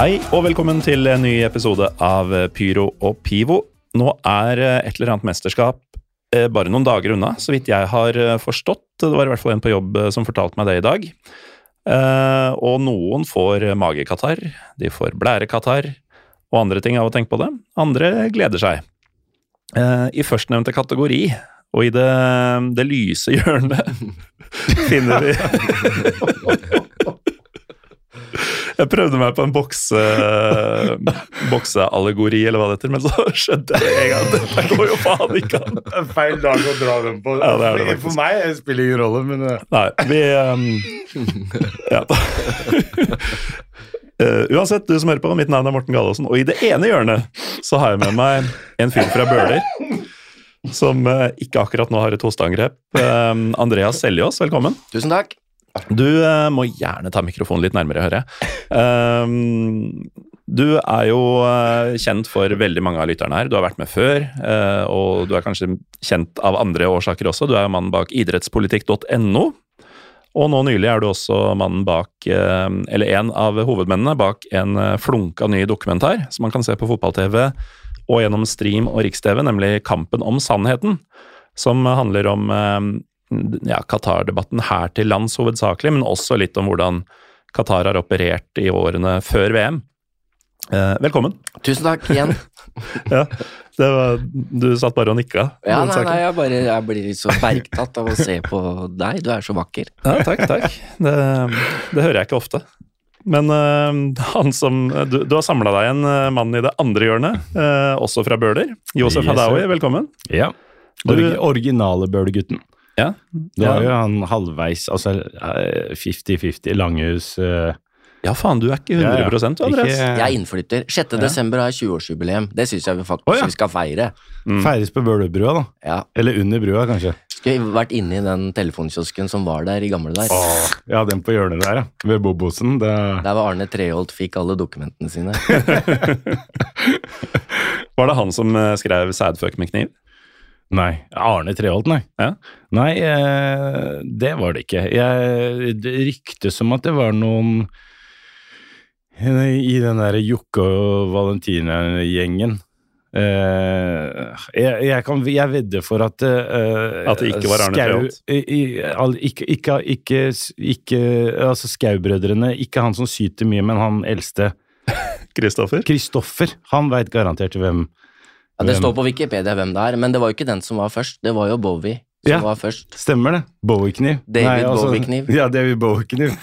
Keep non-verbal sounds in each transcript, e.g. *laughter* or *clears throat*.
Hei og velkommen til en ny episode av Pyro og Pivo. Nå er eh, et eller annet mesterskap eh, bare noen dager unna, så vidt jeg har eh, forstått. Det var i hvert fall en på jobb som fortalte meg det i dag. Og noen får magekatarr, de får blærekatarr og andre ting av å tenke på det. Andre gleder seg. I førstnevnte kategori, og i det, det lyse hjørnet, *laughs* finner vi *laughs* Jeg prøvde meg på en bokse, bokseallegori, eller hva det heter, men så skjønte jeg en gang at dette går jo faen ikke an. Det er feil dag å dra den på. Ja, det er det. For meg spiller det ingen rolle, men eh, Nei, vi um, Ja da. *laughs* Eh, uansett, du som hører på, mitt navn er Morten Gallaasen, og i det ene hjørnet så har jeg med meg en fyr fra Bøler. Som uh, ikke akkurat nå har et hosteangrep. Uh, Andreas Seljås, velkommen. Tusen takk. Du uh, må gjerne ta mikrofonen litt nærmere, hører jeg. Um, du er jo uh, kjent for veldig mange av lytterne her. Du har vært med før, eh, og du er kanskje kjent av andre årsaker også. Du er mannen bak idrettspolitikk.no. Og nå nylig er du også mannen bak, eller en av hovedmennene bak en flunka ny dokumentar som man kan se på fotball-TV og gjennom stream og Riks-TV, nemlig Kampen om sannheten. Som handler om ja, Qatar-debatten her til lands hovedsakelig, men også litt om hvordan Qatar har operert i årene før VM. Eh, velkommen. Tusen takk igjen. *laughs* Ja, det var, du satt bare og nikka. Ja, nei, nei, jeg, bare, jeg blir litt så bergtatt av å se på deg. Du er så vakker. Ja, takk, takk. Det, det hører jeg ikke ofte. Men uh, han som Du, du har samla deg en eh, mann i det andre hjørnet, uh, også fra Bøler. Josef Yes, Hadaoui, velkommen. ja. Du- originale Bøhlegutten. Ja, Det var jo han halvveis, altså eh, 50-50 Langhus uh, ja faen, du er ikke 100 du, Andreas. Jeg er innflytter. 6. desember har jeg 20-årsjubileum. Det syns jeg vi faktisk oh, ja. vi skal feire. Feires på Bøhlebrua, da. Ja. Eller under brua, kanskje. Skulle vært inne i den telefonkiosken som var der i gamle der. Ja, den på hjørnet der, ja. Ved Bobosen. Det... Der var Arne Treholt fikk alle dokumentene sine. *laughs* *laughs* Var det han som eh, skrev 'Sædføk med kniv'? Nei. Arne Treholt, nei. Ja. Nei, eh, det var det ikke. Jeg, det ryktes som at det var noen eh, i den der Jokke og Valentina-gjengen. Eh, jeg, jeg, kan, jeg vedder for at eh, At det ikke var Arne Treholt? Ikke, ikke, ikke, ikke Altså Skau-brødrene. Ikke han som syter mye, men han eldste. Kristoffer? Kristoffer. Han veit garantert hvem Ja, det står på Wikipedia hvem det er, men det var jo ikke den som var først. Det var jo Bowie som Ja. var først. Stemmer det. Bowie-kniv. David Bowie-kniv. *laughs* Ja, David Bowie-kniv.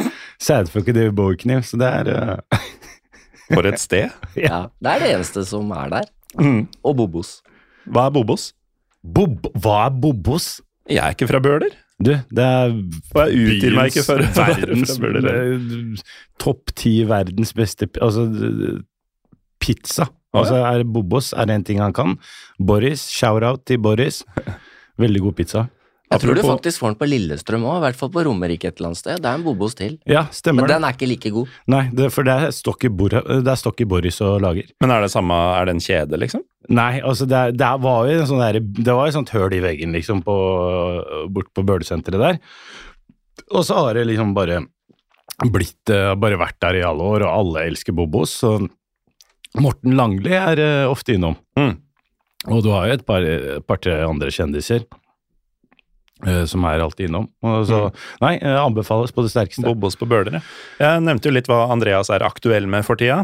Sædfuck og David Bowie-kniv. Så det er uh... *laughs* For et sted. Ja, Det er det eneste som er der. Mm. Og Bobos. Hva er Bobos? Bob Hva er Bobos? Jeg er ikke fra Bøler. Du, det er Og jeg utgir meg ikke for *laughs* byens- verdens Bøler. Topp ti verdens beste Altså pizza. Altså er Bobos er en ting han kan. Boris, shout-out til Boris. Veldig god pizza. Jeg tror du faktisk får den på Lillestrøm òg, i hvert fall på Romerike et eller annet sted. Det er en Bobos til. Ja, stemmer Men det. den er ikke like god. Nei, det, for det er stokk Stokke Boris og lager. Men er det samme, er det en kjede, liksom? Nei, altså det, det var jo en sånn der, det var et sånt høl i veggen liksom på, bort på Bølesenteret der. Og så har det liksom bare blitt, eh, bare vært der i alle år, og alle elsker Bobos. Så Morten Langli er uh, ofte innom. Mm. Og du har jo et par, et par-tre andre kjendiser uh, som er alltid innom. Og så, nei, uh, anbefales på det sterkeste. Bobos på bølere. Jeg nevnte jo litt hva Andreas er aktuell med for tida.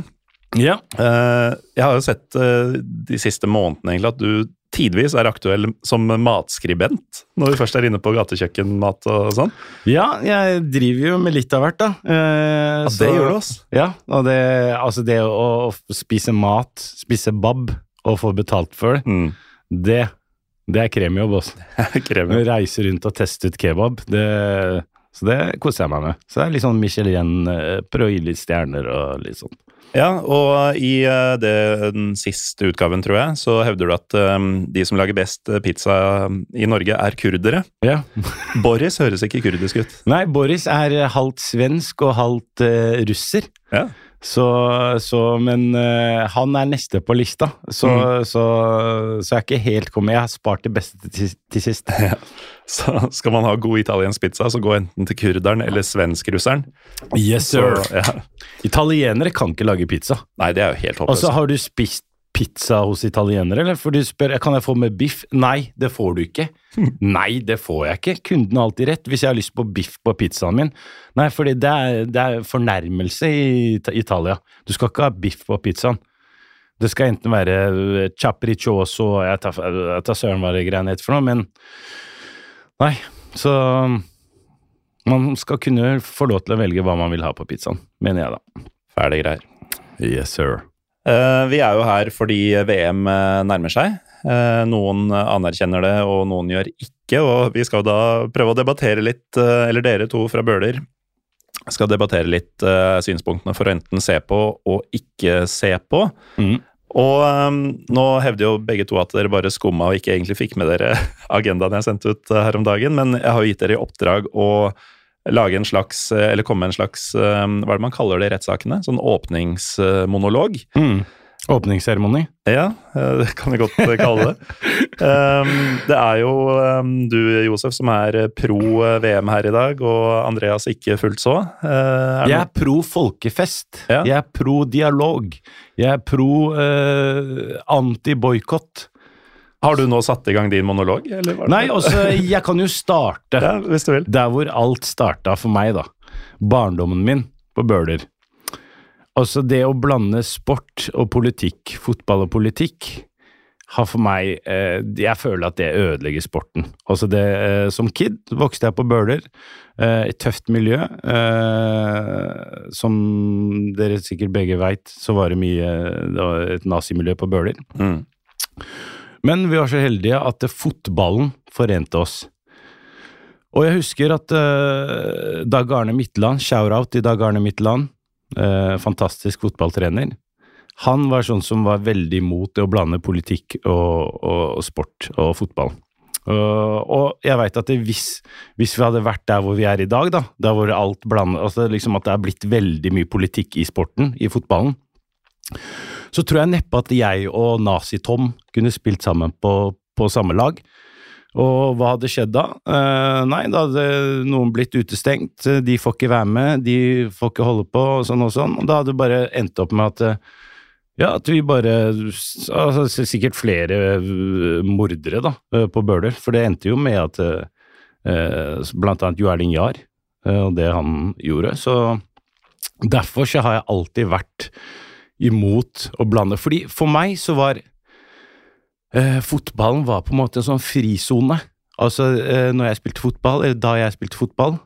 Ja. Jeg har jo sett de siste månedene egentlig at du tidvis er aktuell som matskribent, når vi først er inne på gatekjøkkenmat og sånn. Ja, jeg driver jo med litt av hvert, da. Eh, Ja, det gjør du, altså. Ja, og det, altså det å, å spise mat, spise bab og få betalt for det, Mm. det, det er kremjobb, altså. *laughs* Reise rundt og teste ut kebab, det, så det koser jeg meg med. Så det er litt sånn Michelin, eh, prøve å gi litt stjerner og litt sånn. Ja, og i eh, det, den siste utgaven, tror jeg, så hevder du at um, de som lager best eh, pizza i Norge, er kurdere. Ja. *laughs* Boris høres ikke kurdisk ut. Nei, Boris er eh, halvt svensk og halvt uh, russer. Ja. Så, så Men uh, han er neste på lista, så, så, så jeg er ikke helt kommet. Jeg har spart det beste til, til sist. *laughs* Så skal man ha god italiensk pizza, så gå enten til kurderen eller svenskrusseren. Yes, sir. ja. Italienere kan ikke lage pizza. Nei, det er jo helt Og så har du spist pizza hos italienere, eller? For de spør kan jeg få med biff. Nei, det får du ikke. *laughs* Nei, det får jeg ikke. Kunden har alltid rett hvis jeg har lyst på biff på pizzaen min. Nei, for det det er fornærmelse i Italia. Du skal ikke ha biff på pizzaen. Det skal enten være eh, Jeg tar, jeg tar søren hva det greiene heter for noe, men Nei, så Man skal kunne få lov til å velge hva man vil ha på pizzaen, mener jeg da. Fæle greier. Yes, sir. Eh, vi er jo her fordi VM eh, nærmer seg. Eh, noen anerkjenner det, og noen gjør ikke. Og vi skal da prøve å debattere litt, eller dere to fra Bøler skal debattere litt synspunktene for å enten se på og ikke se på. Mm. Og um, nå hevder jo begge to at dere bare skumma og ikke egentlig fikk med dere *laughs* agendaen jeg sendte ut her om dagen, men jeg har jo gitt dere i oppdrag å lage en slags, eh, eller komme med en slags, eh, hva er det man kaller det i rettssakene? Sånn åpningsmonolog. Mm. Åpningsseremoni. Ja, eh, det kan vi godt kalle det. *laughs* Um, det er jo um, du, Josef, som er pro VM her i dag, og Andreas ikke fullt så. Er Jeg er pro folkefest. Ja. Jeg er pro dialog. Jeg er pro eh, anti-boikott. Har du nå satt i gang din monolog? Nei, også, jeg kan jo starte *laughs* Ja, hvis du vil. der hvor alt starta for meg, da. Barndommen min på Bøler. Altså, det å blande sport og politikk, fotball og politikk, har for meg eh, Jeg føler at det ødelegger sporten. Altså, det eh, Som kid vokste jeg på Bøler. Eh, et tøft miljø. Eh, som dere sikkert begge veit, så var det mye Det var et nazimiljø på Bøler. Mm. Men vi var så heldige at fotballen forente oss. Og jeg husker at uh, Dag Arne Midtland, shout-out til Dag Arne Midtland, uh, fantastisk fotballtrener, han var sånn som var veldig imot å blande politikk og, og, og sport og fotball. Og, og jeg veit at det, hvis, hvis vi hadde vært der hvor vi er i dag, da, der hvor alt blander altså liksom At det er blitt veldig mye politikk i sporten, i fotballen, så tror jeg neppe at jeg og Nazi-Tom kunne spilt sammen på, på samme lag. Og hva hadde skjedd da? Eh, nei, da hadde noen blitt utestengt, de får ikke være med, de får ikke holde på, og sånn og sånn. Og da hadde det bare endt opp med at eh, ja, at vi bare altså, Sikkert flere eh, mordere, da, eh, på Bøler. For det endte jo med at eh, blant annet Jo Erling Jahr, og det han gjorde. Så derfor så har jeg alltid vært imot å blande. Fordi for meg så var eh, fotballen var på en måte en sånn frisone. Altså, eh, når jeg spilte fotball, eller da jeg spilte fotball,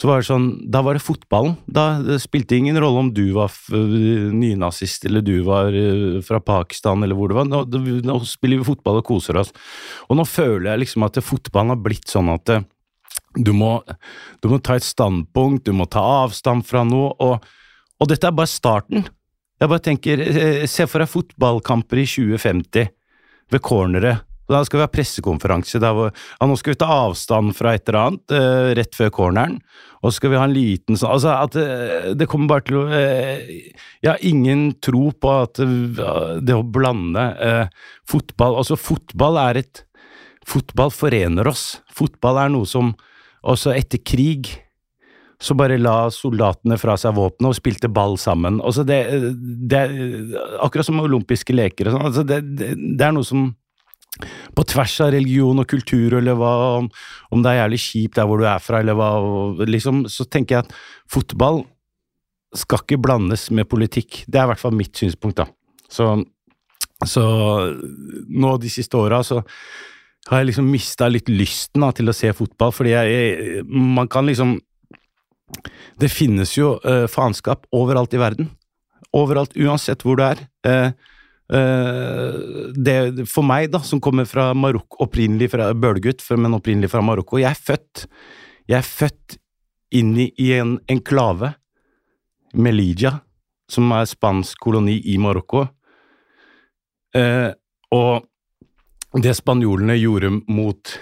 så var det sånn, da var det fotballen. Da det spilte ingen rolle om du var f- nynazist, eller du var eh, fra Pakistan, eller hvor det var. Nå, nå spiller vi fotball og koser oss. Og nå føler jeg liksom at fotballen har blitt sånn at eh, du må, du må ta et standpunkt, du må ta avstand fra noe, og, og dette er bare starten. Jeg bare tenker, eh, se for deg fotballkamper i 2050 ved corneret. Da skal vi ha pressekonferanse der hvor ja, nå skal vi ta avstand fra et eller annet eh, rett før corneren. Og så skal vi ha en liten sånn Altså at eh, det kommer bare til å eh, Jeg har ingen tro på at eh, det å blande eh, fotball Altså, fotball er et Fotball forener oss. Fotball er noe som også etter krig så bare la soldatene fra seg våpenet og spilte ball sammen. Altså det, det Akkurat som olympiske leker og sånn. Altså det, det, er noe som på tvers av religion og kultur, eller hva, om, det er jævlig kjipt der hvor du er fra, eller hva, liksom, så tenker jeg at fotball skal ikke blandes med politikk. Det er i hvert fall mitt synspunkt, da. Så Så nå de siste åra så har jeg liksom mista litt lysten da, til å se fotball, fordi jeg, jeg Man kan liksom Det finnes jo eh, faenskap overalt i verden. Overalt, uansett hvor du er. Eh, eh, det, for meg, da, som kommer fra Marokko, opprinnelig fra bølgutt, men opprinnelig fra Marokko Jeg er født Jeg er født inn i, i en enklave, Melilla, som er spansk koloni i Marokko. Eh, og det spanjolene gjorde mot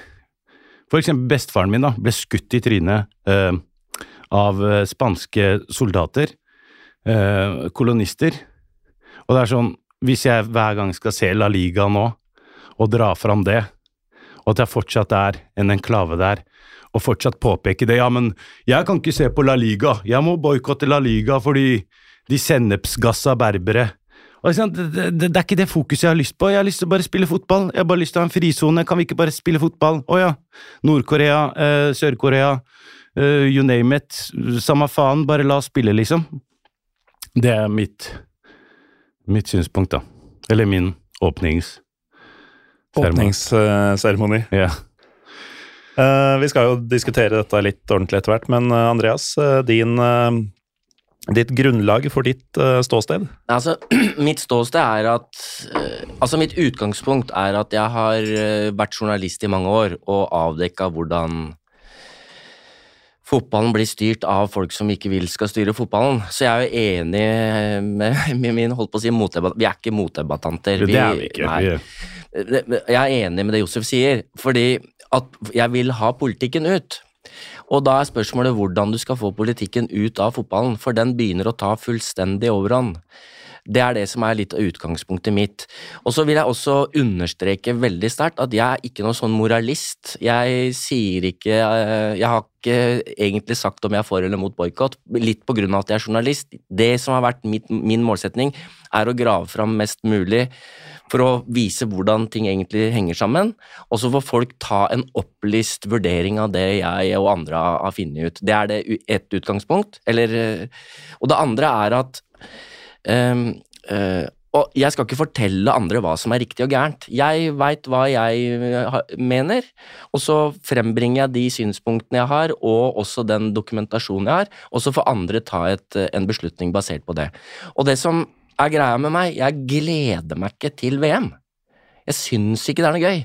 For eksempel bestefaren min da, ble skutt i trynet eh, av eh, spanske soldater, eh, kolonister. Og det er sånn, hvis jeg hver gang skal se La Liga nå, og dra fram det, og at jeg fortsatt er en enklave der, og fortsatt påpeke det, ja, men jeg kan ikke se på La Liga, jeg må boikotte La Liga fordi de sennepsgassa berbere og det, det, det, er ikke det fokuset jeg har lyst på. Jeg har lyst til å bare spille fotball. Jeg har bare lyst til å ha en frisone. Kan vi ikke bare spille fotball? Å ja. Nord-Korea, eh, Sør-Korea, eh, you name it. Samme faen, bare la oss spille, liksom. Det er mitt, mitt synspunkt, da. Eller min åpnings... Åpningsseremoni. Ja. Uh, vi skal jo diskutere dette litt ordentlig etter hvert, men uh, Andreas, uh, din Ditt grunnlag for ditt uh, ståsted? Altså, *clears throat* Mitt ståsted er at uh, Altså, mitt utgangspunkt er at jeg har uh, vært journalist i mange år og avdekka hvordan fotballen blir styrt av folk som ikke vil skal styre fotballen. Så jeg er jo enig med, med min holdt på å si motdebattant. Vi er ikke motdebattanter. Det er vi ikke. Nei. Jeg er enig med det Josef sier, fordi at jeg vil ha politikken ut. Og da er spørsmålet hvordan du skal få politikken ut av fotballen, for den begynner å ta fullstendig overhånd. Det er det som er litt av utgangspunktet mitt. Og så vil jeg også understreke veldig sterkt at jeg er ikke noen sånn moralist. Jeg sier ikke eh, Jeg har ikke egentlig sagt om jeg er for eller mot boikott, litt på grunn av at jeg er journalist. Det som har vært mitt, min målsetning, er å grave fram mest mulig for å vise hvordan ting egentlig henger sammen, og så får folk ta en opplyst vurdering av det jeg og andre har funnet ut. Det er det ett utgangspunkt. Eller, og det andre er at og jeg skal ikke fortelle andre hva som er riktig og gærent. Jeg veit hva jeg mener, og så frembringer jeg de synspunktene jeg har, og også den dokumentasjonen jeg har, og så får andre ta et, en beslutning basert på det. Og det som er greia med meg? Jeg gleder meg ikke til VM. Jeg syns ikke det er noe gøy.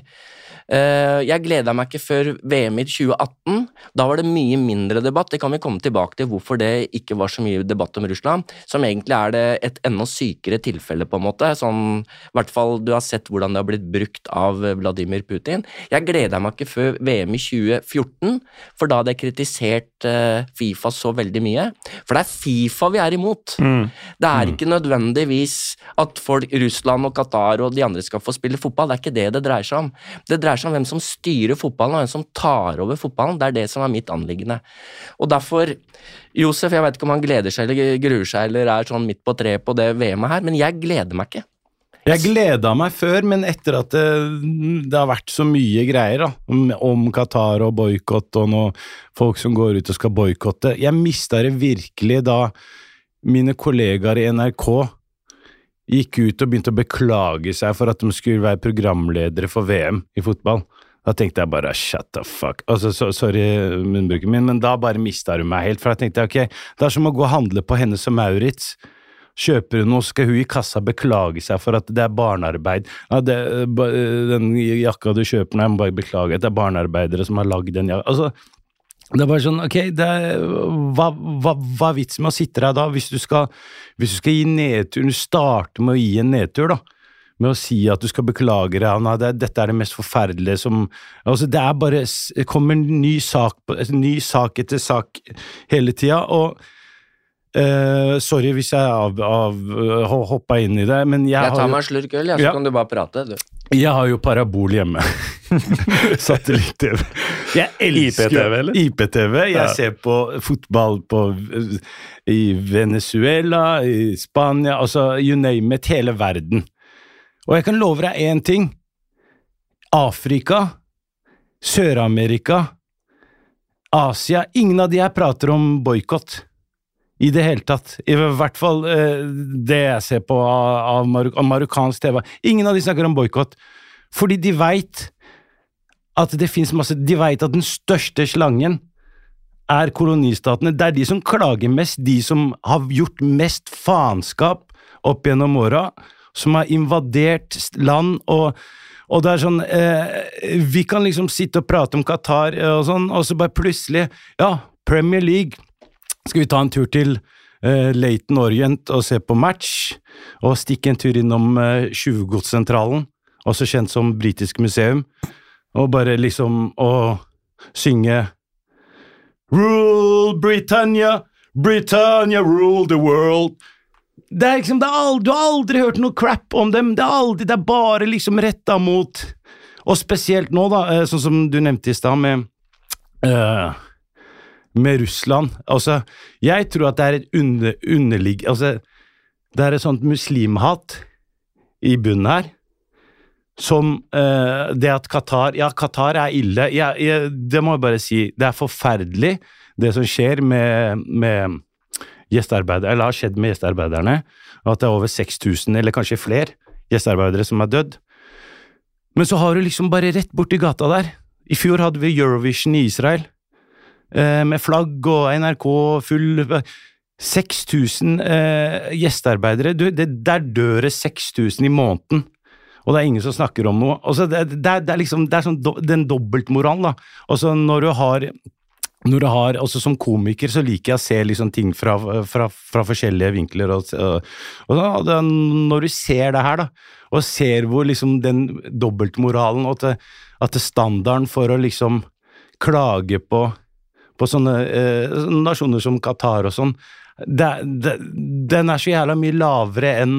Eh, jeg gleda meg ikke før VM i 2018. Da var det mye mindre debatt. Det kan vi komme tilbake til hvorfor det ikke var så mye debatt om Russland. Som egentlig er det et enda sykere tilfelle, på en måte. Sånn, i hvert fall Du har sett hvordan det har blitt brukt av Vladimir Putin. Jeg gleda meg ikke før VM i 2014, for da hadde jeg kritisert eh, Fifa så veldig mye. For det er Fifa vi er imot. Mm. Det er ikke nødvendigvis at folk, Russland og Qatar og de andre skal få spille fotball. Det er ikke det det dreier seg om. Det dreier seg om hvem som styrer fotballen, og hvem som tar over fotballen. Det er det som er mitt anliggende. Og derfor, Josef, jeg vet ikke om han gleder seg eller gruer seg eller er sånn midt på treet på det VM-et her, men jeg gleder meg ikke. Jeg gleda meg før, men etter at det, det, har vært så mye greier da, om Qatar og boikott og noe, folk som går ut og skal boikotte Jeg mista det virkelig da mine kollegaer i NRK gikk ut og begynte å beklage seg for at de skulle være programledere for VM i fotball. Da tenkte jeg bare shut the fuck altså, så, Sorry munnbruken min, men da bare mista hun meg helt. For da tenkte jeg ok, det er som å gå og handle på henne som Maurits. Kjøper hun noe, skal hun i kassa beklage seg for at det er barnearbeid. Ja, det, den jakka du kjøper nå, jeg må bare beklage at det er barnearbeidere som har lagd den jakka. Altså, det er bare sånn, ok, er, hva, hva, hva, er vitsen med å sitte der da, hvis du skal, hvis du skal gi nedtur, du starter med å gi en nedtur, da, med å si at du skal beklage deg, nei, det, dette er det mest forferdelige som altså Det er bare kommer en ny sak, ny sak etter sak hele tida, og Uh, sorry hvis jeg av, av, hoppa inn i det, men jeg, jeg tar meg en slurk øl, så ja. kan du bare prate. Du. Jeg har jo parabol hjemme. *laughs* Satellitt-TV. Jeg elsker IPTV, eller? IPTV. Jeg ja. ser på fotball på, i Venezuela, i Spania, altså you name it, hele verden. Og jeg kan love deg én ting. Afrika, Sør-Amerika, Asia Ingen av de jeg prater om boikott. I det hele tatt. I hvert fall eh, det jeg ser på av, av, marok av marokkansk TV. Ingen av de snakker om boikott, fordi de veit at det fins masse De veit at den største slangen er kolonistatene. Det er de som klager mest, de som har gjort mest faenskap opp gjennom åra, som har invadert land og og det er sånn eh, Vi kan liksom sitte og prate om Qatar og sånn, og så bare plutselig Ja, Premier League. Skal vi ta en tur til uh, Laton Orient og se på match? Og stikke en tur innom eh, Tjuvgodssentralen, også kjent som Britisk museum, og bare liksom å synge Rule Britannia, Britannia rule the world. Det er liksom, det er aldri, Du har aldri hørt noe crap om dem. Det er, aldri, det er bare liksom retta mot Og spesielt nå, da, eh, sånn som du nevnte i stad, med øh, med Russland. Altså, jeg tror at det er et under, underligg... Altså, det er et sånt muslimhat i bunnen her, som øh, det at Qatar Ja, Qatar er ille. Ja, jeg, det må jeg bare si. Det er forferdelig, det som skjer med, med gjestearbeidere, eller har skjedd med gjestearbeiderne, at det er over 6000, eller kanskje flere, gjestearbeidere som er dødd. Men så har du liksom bare rett borti gata der. I fjor hadde vi Eurovision i Israel, eh, med flagg og NRK full 6000 eh, gjestearbeidere. Du, det, der dør det 6000 i måneden. Og det er ingen som snakker om noe. Altså, det, det, det, er liksom, det er sånn do, den dobbeltmoralen, da. Altså, når du har når du har, også Som komiker så liker jeg å se liksom ting fra, fra, fra forskjellige vinkler. Og, og, og Når du ser det her, da, og ser hvor liksom den dobbeltmoralen og at, at standarden for å liksom klage på, på sånne eh, nasjoner som Qatar og sånn, den er så jævla mye lavere enn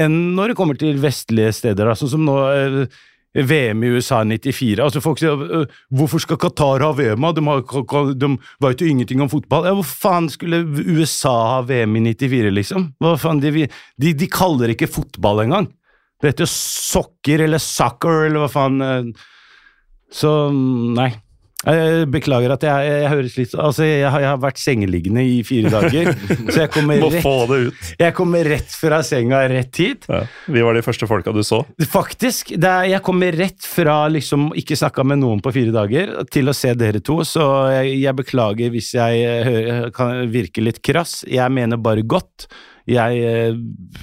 enn når det kommer til vestlige steder. Da, sånn som nå eh, VM i USA 94. Altså folk sier «Øh, hvorfor skal Qatar ha VM? De, har, de vet jo ingenting om fotball. Ja, Hvor faen skulle USA ha VM i 94, liksom? Hva faen, de, de, de kaller ikke fotball engang. Det heter jo sokker eller soccer eller hva faen. øh. Så nei. Jeg beklager at jeg, jeg, høres litt Altså, jeg, jeg, har vært sengeliggende i fire dager. så jeg kommer, *laughs* rett, få det ut. jeg kommer rett fra senga rett hit. Ja. Vi var de første folka du så. Faktisk. Er, jeg kommer rett fra liksom ikke snakka med noen på fire dager, til å se dere to, så jeg, jeg beklager hvis jeg hører, kan virke litt krass. Jeg mener bare godt. Jeg eh,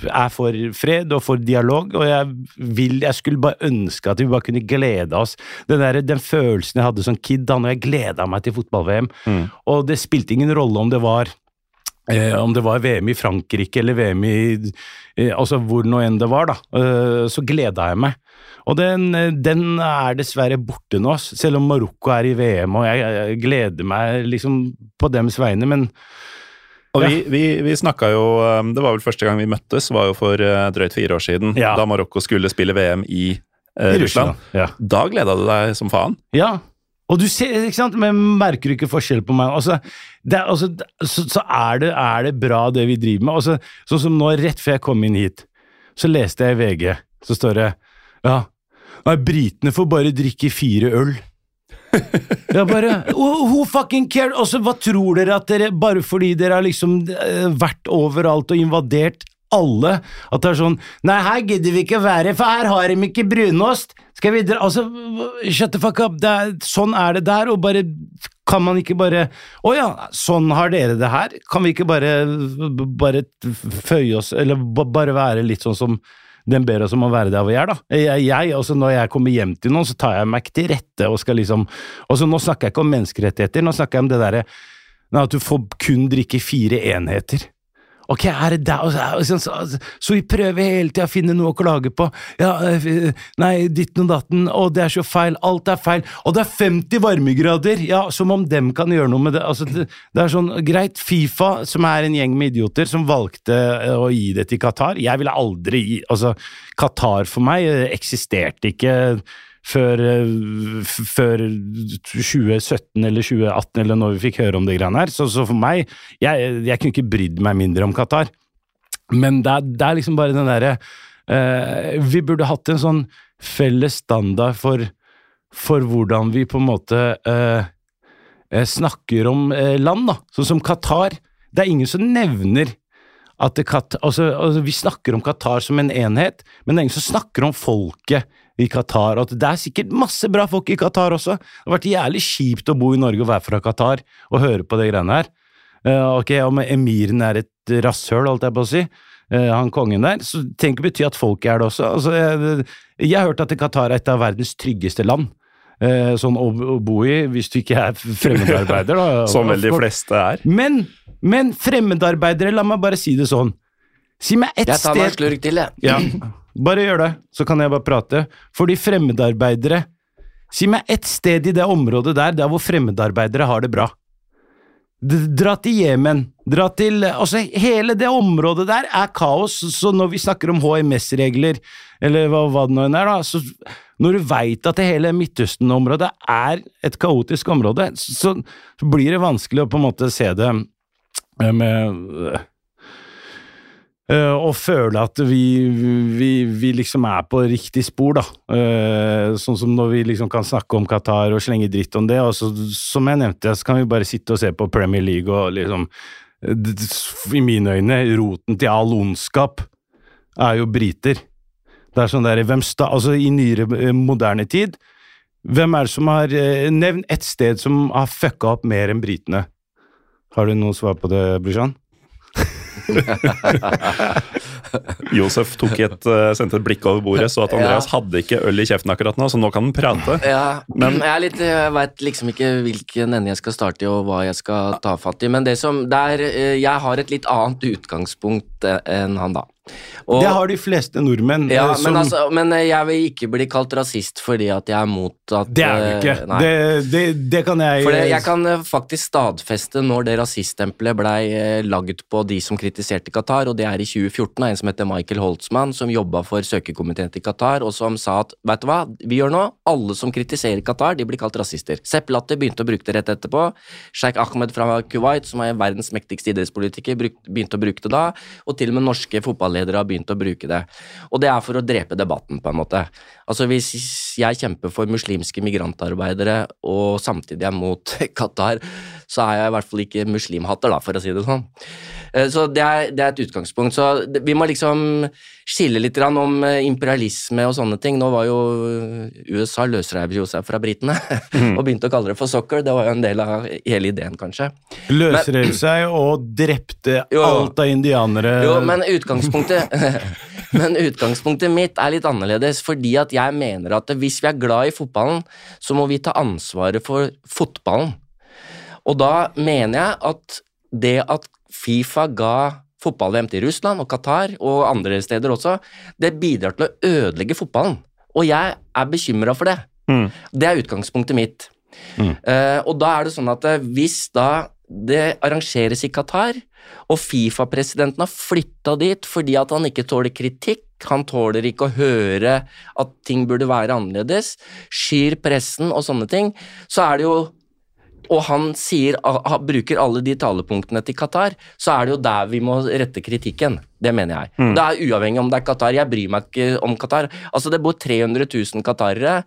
er for fred og for dialog, og jeg vil Jeg skulle bare ønske at vi bare kunne glede oss. Den, der, den følelsen jeg hadde som kid da når jeg gleda meg til fotball-VM, og det spilte ingen rolle om det var Eh, om det var VM i Frankrike eller VM i eh, Altså hvor nå enn det var, da. Eh, så gleda jeg meg. Og den, eh, den er dessverre borte nå, selv om Marokko er i VM, og jeg, jeg gleder meg liksom på dems vegne, men Og vi, vi, vi snakka jo um, Det var vel første gang vi møttes, var jo for uh, drøyt fire år siden. Da Marokko skulle spille VM i eh, Russland. Ja. Da gleda du deg som faen. ja. Og du ser, ikke sant, men merker du ikke forskjell på meg? Altså, det, altså, så, så er, det, er det bra, det vi driver med. Altså, sånn som nå, rett før jeg kom inn hit, så leste jeg i VG, så står det Ja, nei, britene får bare drikke fire øl. *laughs* Jeg bare who, fucking care? Også, hva tror dere at dere Bare fordi dere har liksom eh, vært overalt og invadert alle, at det er sånn Nei, her gidder vi ikke være, for her har de ikke brunost. Skal vi dra Altså, shut the fuck up. Er, sånn er det der, og bare Kan man ikke bare Å ja, sånn har dere det her. Kan vi ikke bare Bare føye oss Eller bare være litt sånn som den ber oss om å være der hvor vi er, da. Jeg, jeg, altså Når jeg kommer hjem til noen, så tar jeg meg ikke til rette og skal liksom altså Nå snakker jeg ikke om menneskerettigheter, nå snakker jeg om det derre at du får kun drikke fire enheter. Ok, er det der? Så, så, så, vi prøver hele tida å finne noe å klage på. Ja, øh, nei, ditten og datten, Å, det er så feil, alt er feil. Og det er 50 varmegrader! Ja, som om dem kan gjøre noe med det. Altså, det, det er sånn, greit, Fifa, som er en gjeng med idioter, som valgte øh, å gi det til Qatar. Jeg ville aldri gi Altså, Qatar for meg eksisterte ikke før, øh, før 2017 eller 2018, eller når vi fikk høre om det greiene her. Så, så for meg jeg, jeg kunne ikke brydd meg mindre om Qatar. Men det er, det er liksom bare den derre eh, Vi burde hatt en sånn felles standard for, for hvordan vi på en måte eh, eh, snakker om eh, land, da. Sånn som Qatar. det er ingen som nevner at det altså, altså, Vi snakker om Qatar som en enhet, men det er ingen som snakker om folket i Qatar. Og at det er sikkert masse bra folk i Qatar også. Det har vært jævlig kjipt å bo i Norge og være fra Qatar og høre på de greiene her. Uh, ok, Om emiren er et rasshøl, holdt jeg på å si, uh, han kongen der, så trenger ikke bety at folk er det også. Altså, jeg, jeg har hørt at Qatar er et av verdens tryggeste land. eh, sånn å, å bo i, hvis du ikke er fremmedarbeider. da. *laughs* Som vel de fleste er. Men, men fremmedarbeidere, la meg bare si det sånn. Si meg ett Jeg tar meg en slurk til, jeg. ja, *clears throat* bare gjør det, så kan jeg bare prate. Fordi fremmedarbeidere Si meg ett sted i det området der, der hvor fremmedarbeidere har det bra. Dra til Jemen. Dra til Altså, hele det området der er kaos, så når vi snakker om HMS-regler, eller hva, hva det nå er, da, så når du veit at det hele Midtøsten-området er et kaotisk område, så, så blir det vanskelig å på en måte se det eh, med og føle at vi, vi, vi liksom er på riktig spor, da. Eh, sånn som når vi liksom kan snakke om Qatar og slenge dritt om det. Og så, som jeg nevnte, så kan vi bare sitte og se på Premier League og liksom eh, I mine øyne, roten til all ondskap er jo briter. Det er sånn der, hvem sta, altså I nyere eh, moderne tid, hvem er det som har eh, Nevn ett sted som har fucka opp mer enn britene. Har du noe svar på det, Brushan? *laughs* Josef tok et, eh, sendte et blikk over bordet, så at Andreas hadde ikke øl i kjeften akkurat nå, så nå kan han prate. Ja, men jeg litt Jeg veit liksom ikke hvilken ende jeg skal starte i, og hva jeg skal ta fatt i. Men det som det er, eh, Jeg har et litt annet utgangspunkt eh, enn han, da. Og- det har de fleste nordmenn. ja, eh, som, men, altså, men eh, jeg vil ikke bli kalt rasist fordi at jeg er mot at det er du ikke. eh, Det, det, det kan jeg For jeg kan faktisk stadfeste når det rasiststempelet blei lagd på de som kritiserte Qatar, og det er i 2014 av en som heter Michael Holtzmann, som jobba for søkekomiteen til Qatar, og som sa at vet du hva, vi gjør nå, alle som kritiserer Qatar, de blir kalt rasister. Sepp Latter begynte å bruke det rett etterpå. Sheikh Ahmed fra Kuwait, som er verdens mektigste idrettspolitiker, begynte å bruke det da, og til og med norske fotballedere har begynt å bruke det. Og det er for å drepe debatten, på en måte. Altså Hvis jeg kjemper for muslimske migrantarbeidere og samtidig er mot *laughs* Qatar, så er jeg i hvert fall ikke muslimhatter, da, for å si det sånn. Eh, Så det er, det er et utgangspunkt. Så vi må liksom skille litt om eh, imperialisme og sånne ting. Nå var jo USA løsrev seg fra britene *laughs* og begynte å kalle det for soccer. Det var jo en del av hele ideen, kanskje. løsrev seg og drepte *laughs* jo. alt av indianere. Jo, men utgangspunktet *laughs* Men utgangspunktet mitt er litt annerledes, fordi at jeg mener at hvis vi er glad i fotballen, så må vi ta ansvaret for fotballen. Og da mener jeg at det at Fifa ga fotball-VM til Russland og Qatar og andre steder også, det bidrar til å ødelegge fotballen. Og jeg er bekymra for det. Mm. Det er utgangspunktet mitt. Eh, og da er det sånn at eh, hvis da det arrangeres i Qatar, og Fifa-presidenten har flytta dit fordi at han ikke tåler kritikk, han tåler ikke å høre at ting burde være annerledes, skyr pressen og sånne ting, så er det jo og han sier, bruker alle de talepunktene til Qatar, så er det jo der vi må rette kritikken. Det mener jeg. Det er uavhengig om det er Qatar. Jeg bryr meg ikke om Qatar. Altså, det bor 300 000 qatarere.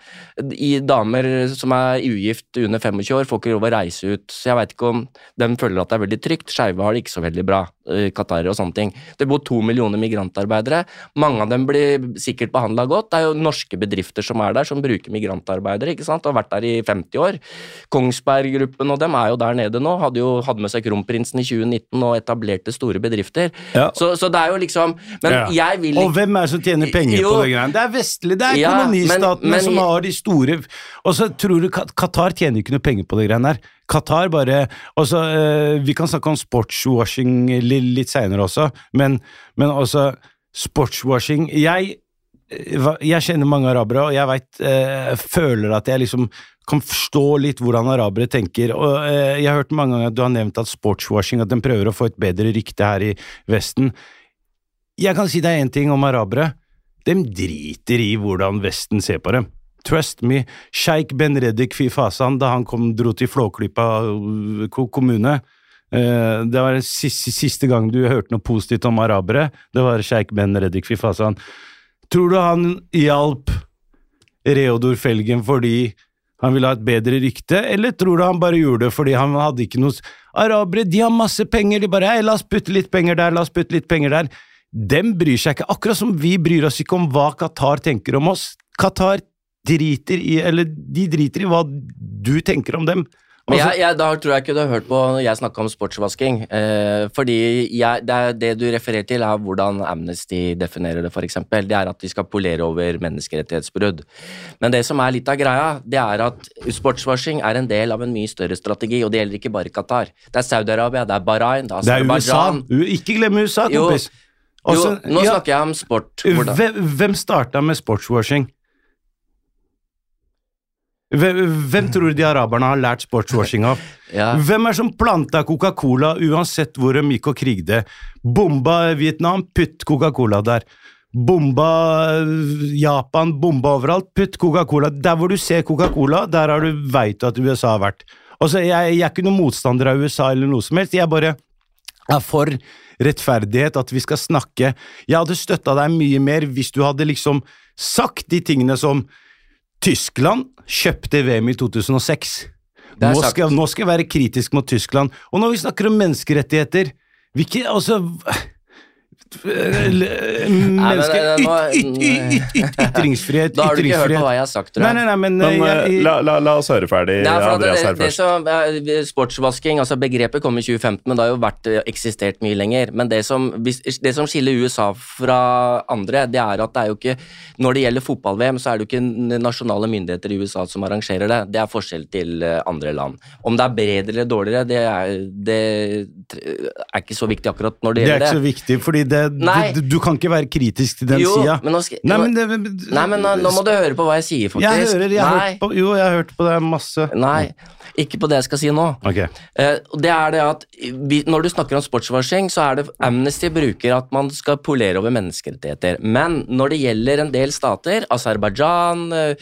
I damer som er ugift under 25 år, får ikke lov å reise ut. Så jeg veit ikke om de føler at det er veldig trygt. Skeive har det ikke så veldig bra, qatarere og sånne ting. Det bor to millioner migrantarbeidere. Mange av dem blir sikkert behandla godt. Det er jo norske bedrifter som er der, som bruker migrantarbeidere, ikke sant, og har vært der i 50 år. Kongsberg-gruppen og dem er jo der nede nå. Hadde jo hadde med seg kronprinsen i 2019 og etablerte store bedrifter. Ja. Så, så det er jo liksom Men Ja. jeg vil Og hvem er det som tjener penger Jo. på det greiene? Det er vestlig, det er Ja, kolonistatene men- men- som har de store Og så tror du Qatar tjener ikke noe penger på det greiene her. Qatar bare også, eh, Vi kan snakke om sportswashing litt, seinere også, men, men også sportswashing Jeg eh, jeg kjenner mange arabere, og jeg vet, eh, føler at jeg liksom kan forstå litt hvordan arabere tenker. og eh, Jeg har hørt mange ganger at du har nevnt at sportswashing, at de prøver å få et bedre rykte her i Vesten. Jeg kan si deg én ting om arabere. De driter i hvordan Vesten ser på dem. Trust me. Sheikh Ben Reddik Fy Fasan, da han kom, dro til Flåklypa uh, kommune eh, Det var siste, siste gang du hørte noe positivt om arabere. Det var Sheikh Ben Reddik Fy Fasan. Tror du han hjalp Reodor Felgen fordi Han ville ha et bedre rykte, eller tror du han bare gjorde det fordi han hadde ikke noe Arabere, de har masse penger, de bare Hei, la oss putte litt penger der, la oss putte litt penger der. Dem bryr seg ikke, akkurat som vi bryr oss ikke om hva Qatar tenker om oss. Qatar driter i Eller de driter i hva du tenker om dem. Men Altså- jeg, jeg, da tror jeg ikke du har hørt på når jeg snakka om sportsvasking. Eh, fordi jeg, det, er det du refererer til, er hvordan Amnesty definerer det, f.eks. Det er at de skal polere over menneskerettighetsbrudd. Men det som er litt av greia, det er at sportswashing er en del av en mye større strategi, og det gjelder ikke bare Qatar. Det er Saudi-Arabia, det er Bahrain, det er USA. Aserbajdsjan. Ikke glem USA, kompis. Jo, Også- nå ja, snakker jeg om sport. Hvordan? Hvem starta med sportswashing? Hvem, tror de araberne har lært sportswashing av? *laughs* Ja. Hvem er som planta Coca-Cola uansett hvor de gikk og krigde? Bomba Vietnam, putt Coca-Cola der. Bomba øh, Japan, bomba overalt, putt Coca-Cola. Der hvor du ser Coca-Cola, der har du veit at USA har vært. Altså, jeg, jeg er ikke noen motstander av USA eller noe som helst, jeg bare er for rettferdighet, at vi skal snakke Jeg hadde støtta deg mye mer hvis du hadde liksom sagt de tingene som Tyskland kjøpte VM i 2006. Er Nå skal, nå skal jeg være kritisk mot Tyskland. Og når vi snakker om menneskerettigheter Hvilke Altså Menneske, det- det- nå- yt, yt, yt, *laughs* yt, yt, Ytringsfrihet, Da har du ikke hørt på hva jeg har sagt, tror Nei, jeg. nei, nei, men, Men jeg, eh, jeg, la, la, la oss høre ferdig Nei, Andreas det, her det som, eh, sportsvasking, altså begrepet kom i 2015, men det har jo vært, eh, eksistert mye lenger. Men det som, det som skiller USA fra andre, det er at det er jo ikke Når det gjelder fotball-VM, så er det jo ikke nasjonale myndigheter i USA som arrangerer det. Det er forskjell til eh, andre land. Om det er bedre eller dårligere, det er, det er ikke så viktig akkurat når det gjelder det er gjelder ikke så viktig, fordi det, du, du kan ikke være kritisk til den sida. men nå skal- Nei, men det, Nei, men nå, nå må du høre på hva jeg sier, faktisk. Jeg hører, jeg har hørt på, jo, jeg har hørt på det masse. Nei, ikke på det jeg skal si nå. Ok. Eh, det er det at vi, Når du snakker om sportsvarsling, så er det Amnesty bruker at man skal polere over menneskerettigheter. Men når det gjelder en del stater, Aserbajdsjan, eh,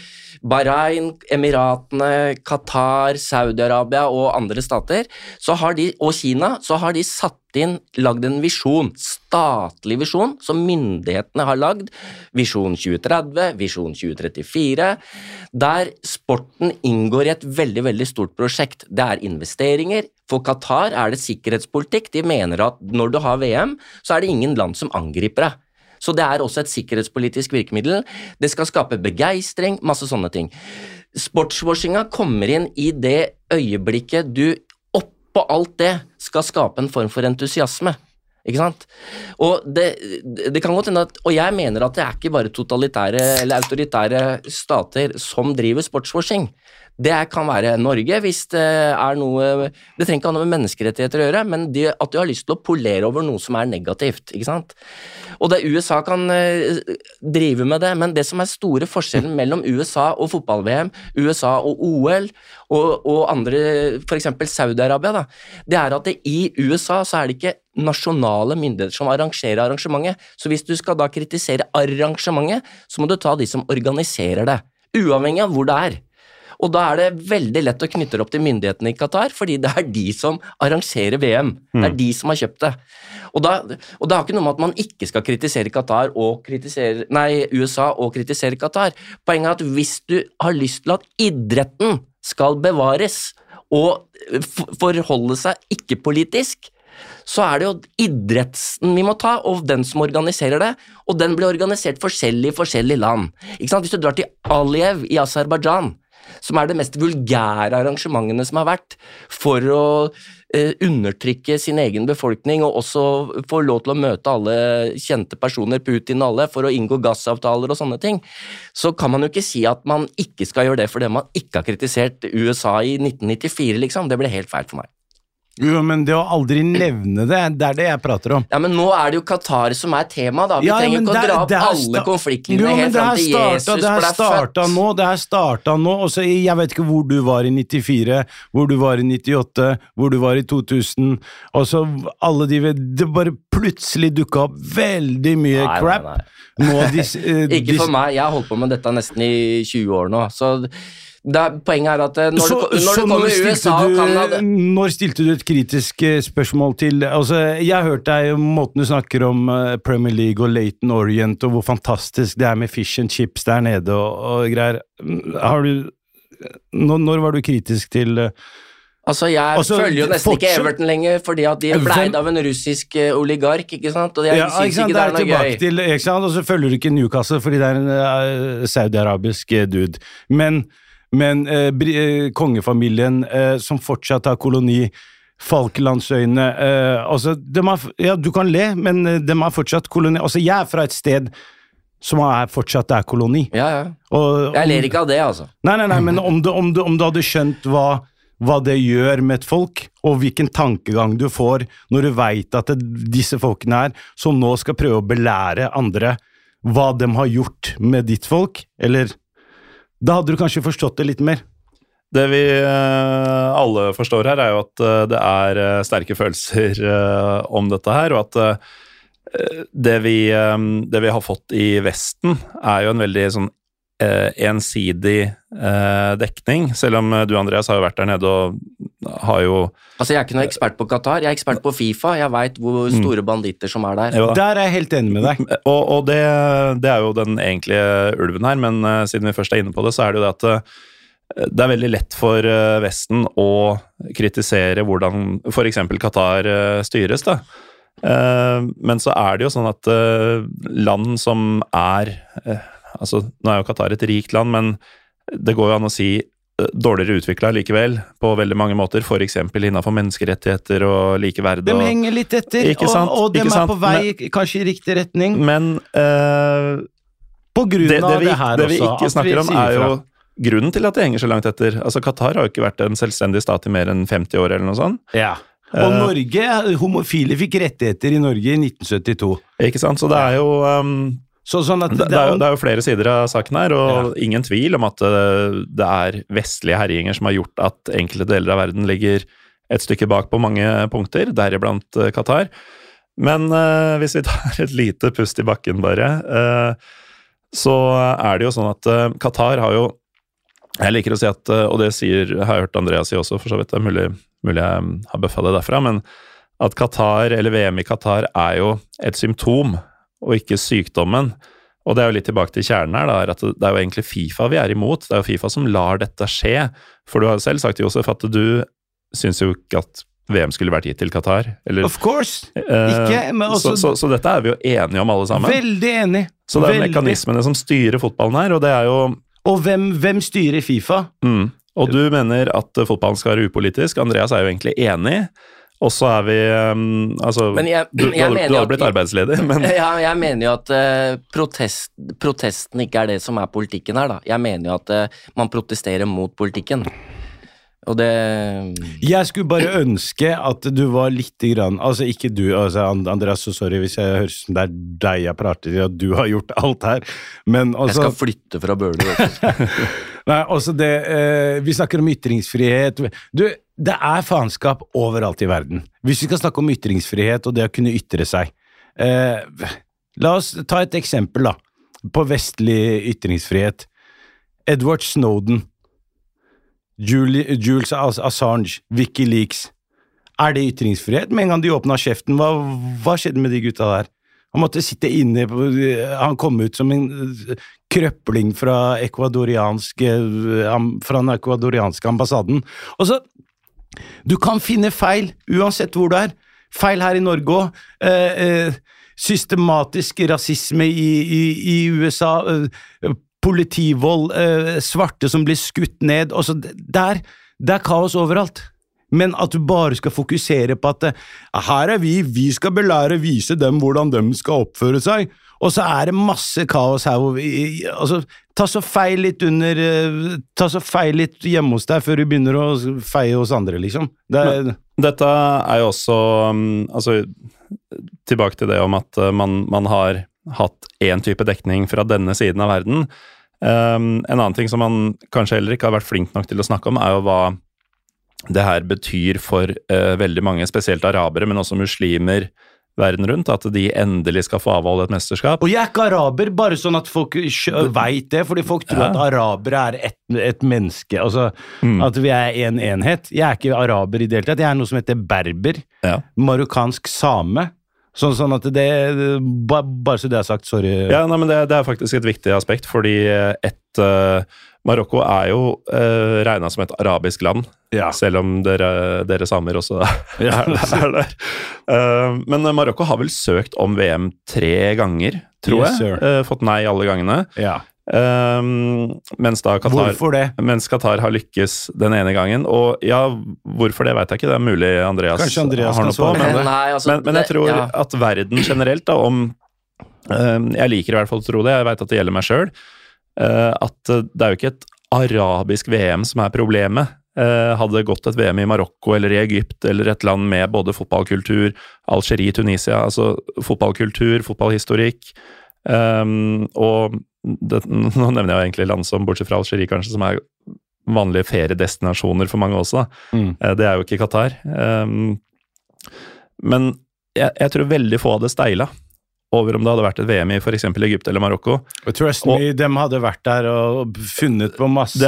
Bahrain, Emiratene, Qatar, Saudi-Arabia og andre stater, så har de, og Kina, så har de satt inn, lagd en visjon, statlig visjon, som myndighetene har lagd. Visjon 2030, Visjon 2034, der sporten inngår i et veldig, veldig stort prosjekt. Det er investeringer. For Qatar er det sikkerhetspolitikk. De mener at når du har VM, så er det ingen land som angriper deg. Så det er også et sikkerhetspolitisk virkemiddel. Det skal skape begeistring, masse sånne ting. Sportswashinga kommer inn i det øyeblikket du oppå alt det skal skape en form for entusiasme. Ikke sant? Og det, det kan godt hende at Og jeg mener at det er ikke bare totalitære eller autoritære stater som driver sportswashing. Det kan være Norge hvis det er noe Det trenger ikke ha noe med menneskerettigheter å gjøre, men det, at du har lyst til å polere over noe som er negativt. ikke sant? Og det USA kan eh, drive med det, men det som er store forskjellen mellom USA og fotball-VM, USA og OL og, og andre, f.eks. Saudi-Arabia, det er at det, i USA så er det ikke nasjonale myndigheter som arrangerer arrangementet. Så hvis du skal da kritisere arrangementet, så må du ta de som organiserer det. Uavhengig av hvor det er. Og da er det veldig lett å knytte det opp til myndighetene i Qatar, fordi det er de som arrangerer VM. Det er de som har kjøpt det. Og, da, og det har ikke noe med at man ikke skal kritisere Qatar og kritisere, nei, USA og kritisere Qatar. Poenget er at hvis du har lyst til at idretten skal bevares og forholde seg ikke-politisk, så er det jo idretten vi må ta, og den som organiserer det. Og den blir organisert forskjellig i forskjellige land. Hvis du drar til Aliyev i Aserbajdsjan, som er det mest vulgære arrangementene som har vært, for å eh, undertrykke sin egen befolkning og også få lov til å møte alle kjente personer, Putin og alle, for å inngå gassavtaler og sånne ting, så kan man jo ikke si at man ikke skal gjøre det fordi man ikke har kritisert USA i 1994, liksom. Det ble helt feil for meg. Jo, men det å aldri nevne det, det er det jeg prater om. Ja, men nå er det jo Qatar som er tema, da. Vi Ja, trenger ikke å dra opp alle konfliktene konfliktlinjene helt fram har Jesus starta- det her starta nå, det har starta nå. Og så, jeg vet ikke hvor du var i 94, hvor du var i 98, hvor du var i 2000. Og så alle de Det bare plutselig dukka opp veldig mye Nei, nei, crap. nei. Nå de, eh, *laughs* Ikke for meg, jeg har holdt på med dette nesten i 20 år nå. Så er, poenget er at når, så, du, når du kommer når USA og du- Canada Når stilte du et kritisk eh, spørsmål til altså, Jeg har hørt deg måten du snakker om eh, Premier League og Laton Orient, og hvor fantastisk det er med fish and chips der nede og, og greier. Har du når, når var du kritisk til eh, Altså, Jeg Altså, følger jo nesten ikke Everton lenger, fordi at de er bleid av en russisk oligark, ikke sant? Og jeg Ja, syns ikke det er, det er noe gøy. Til? Og så følger du ikke Newcastle fordi det er en uh, saudi-arabisk dude. Men, men eh, eh, kongefamilien eh, som fortsatt har koloni, Falklandsøyene eh, altså, har, Ja, du kan le, men eh, de har fortsatt koloni. Altså, jeg er fra et sted som er, fortsatt er koloni. Ja, ja. Og, Jeg ler ikke av det, altså. Nei, nei, nei, men om du, om du, om du hadde skjønt hva, hva det gjør med et folk, og hvilken tankegang du får når du veit at det, disse folkene her, som nå skal prøve å belære andre hva de har gjort med ditt folk, eller Da hadde du kanskje forstått det litt mer. Det vi eh, alle forstår her, er jo at eh, det er eh, sterke følelser *laughs* om dette her, og at det, vi, det vi har fått i Vesten, er jo en veldig sånn ensidig eh, dekning. Selv om eh, du, Andreas, har jo vært der nede og har jo Altså, Jeg er ikke noe ekspert på Qatar, jeg er ekspert på Fifa. Jeg veit hvor store banditter som er der. Ja. Der er jeg helt enig med deg. *laughs* Og, og det, det er jo den egentlige ulven her, men eh, siden vi først er inne på det, så er det jo det at eh, det er veldig lett for eh, Vesten å kritisere hvordan f.eks. Qatar eh, styres. da. Eh, men så er det jo sånn at eh, land som er eh, altså Nå er jo Qatar et rikt land, men det går jo an å si eh, dårligere utvikla likevel, på veldig mange måter. F.eks. innenfor menneskerettigheter og likeverd. De henger litt etter, og, og de er på vei kanskje i riktig retning. Men uh, På grunn det, av det, vi, det her det vi også. ikke snakker om, er jo grunnen til at de henger så langt etter. Altså, Qatar har jo ikke vært en selvstendig stat i mer enn 50 år, eller noe sånt. Ja. Og Eh, Norge, homofile fikk rettigheter i Norge i 1972. Ikke sant? Så det er jo um, Så, sånn det, det, er jo, det er jo flere sider av saken her, og ingen tvil om at uh, det er vestlige herjinger som har gjort at enkelte deler av verden ligger et stykke bak på mange punkter, deriblant uh, Qatar. Men uh, hvis vi tar et lite pust i bakken, bare, uh, så er det jo sånn at uh, Qatar har jo Jeg liker å si at, uh, og det sier, har jeg hørt Andreas si også, for så vidt, det er mulig, mulig jeg har bøffa det derfra, men at Qatar, eller VM i Qatar, er jo et symptom, og ikke sykdommen. Og det er jo litt tilbake til kjernen her, da, at det er jo egentlig Fifa vi er imot. Det er jo Fifa som lar dette skje. For du har jo selv sagt, Josef, at du syns jo ikke at VM skulle vært gitt til Qatar. Eller, Of course! eh, ikke, også- så, så, så dette er vi jo enige om alle sammen. Veldig enig. så det er veldig. mekanismene som styrer fotballen her, og det er jo Og hvem, hvem styrer Fifa? mm. Og du mener at fotballen skal være upolitisk. Andreas er jo egentlig enig. Og så er vi um, Altså, Men jeg- du, du, jeg hadde, du hadde at- blitt arbeidsledig, *laughs* men Ja, jeg mener jo at uh, protest, protesten ikke er det som er politikken her, da. Jeg mener jo at uh, man protesterer mot politikken. Og det Jeg skulle bare ønske at du var lite grann Altså, ikke du, altså Andreas, så sorry hvis jeg høres som det er deg jeg prater til, at du har gjort alt her, men Jeg altså skal flytte fra Bøler. *laughs* Nei, altså det eh, Vi snakker om ytringsfrihet. Du, det er faenskap overalt i verden. Hvis vi skal snakke om ytringsfrihet og det å kunne ytre seg eh, La oss ta et eksempel, da, på vestlig ytringsfrihet. Edward Snowden, Julie, Jules Assange, Wikileaks. Er det ytringsfrihet? Med en gang de åpna kjeften, hva, hva skjedde med de gutta der? Han måtte sitte inne Han kom ut som en eh, krøpling fra, eh, fra den ekvadorianske ambassaden. Og så Du kan finne feil uansett hvor du er. Feil her i Norge òg. Eh, eh, systematisk rasisme i, i, i USA. Eh, politivold. Eh, svarte som blir skutt ned. Også, der, det er kaos overalt. Men at du bare skal fokusere på at eh, her er vi, vi skal belære, vise dem hvordan de skal oppføre seg. Og så er det masse kaos her hvor vi altså, Ta så feil litt under eh, Ta så feil litt hjemme hos deg før du begynner å feie hos andre, liksom. Det er, Dette er jo også um, Altså, tilbake til det om at uh, man, man har hatt én type dekning fra denne siden av verden. Um, en annen ting som man kanskje heller ikke har vært flink nok til å snakke om, er jo hva det her betyr for uh, veldig mange, spesielt arabere, men også muslimer verden rundt, at de endelig skal få avholde et mesterskap. Og jeg er ikke araber, bare sånn at folk veit det, fordi folk tror Ja. at arabere er et, et menneske, altså at vi er en enhet. Jeg er ikke araber i det hele tatt, jeg er noe som heter berber, Ja. marokkansk same, Sånn, sånn at det Bare så det er sagt, sorry. Ja, nei, men det, det er faktisk et viktig aspekt, fordi et uh, Marokko er jo uh, regna som et arabisk land, Ja. selv om dere, dere samer også *laughs* Ja. er, er der. Uh, men Marokko har vel søkt om VM tre ganger, tror Yes, jeg. Uh, fått nei alle gangene. Ja. Um, mens da Qatar det? Mens Qatar har lykkes den ene gangen. Og ja, hvorfor det vet jeg ikke, det er mulig Andreas, Andreas har noe på. Men. Nei, altså, men, men jeg det- tror ja. at verden generelt, da, om um, Jeg liker i hvert fall å tro det, jeg veit at det gjelder meg sjøl. At eh, det er jo ikke et arabisk VM som er problemet. Eh, hadde det gått et VM i Marokko eller i Egypt eller et land med både fotballkultur, Algerie, Tunisia, altså fotballkultur, fotballhistorikk ehm, Og det, *laughs* nå nevner jeg egentlig land som, bortsett fra Algerie kanskje, som er vanlige feriedestinasjoner for mange også. Mm. Eh, Det er jo ikke Qatar. Ehm, men jeg, jeg tror veldig få hadde steila over om det hadde vært et VM i f.eks. Egypt eller Marokko. Og trust me, de hadde vært der og funnet på masse.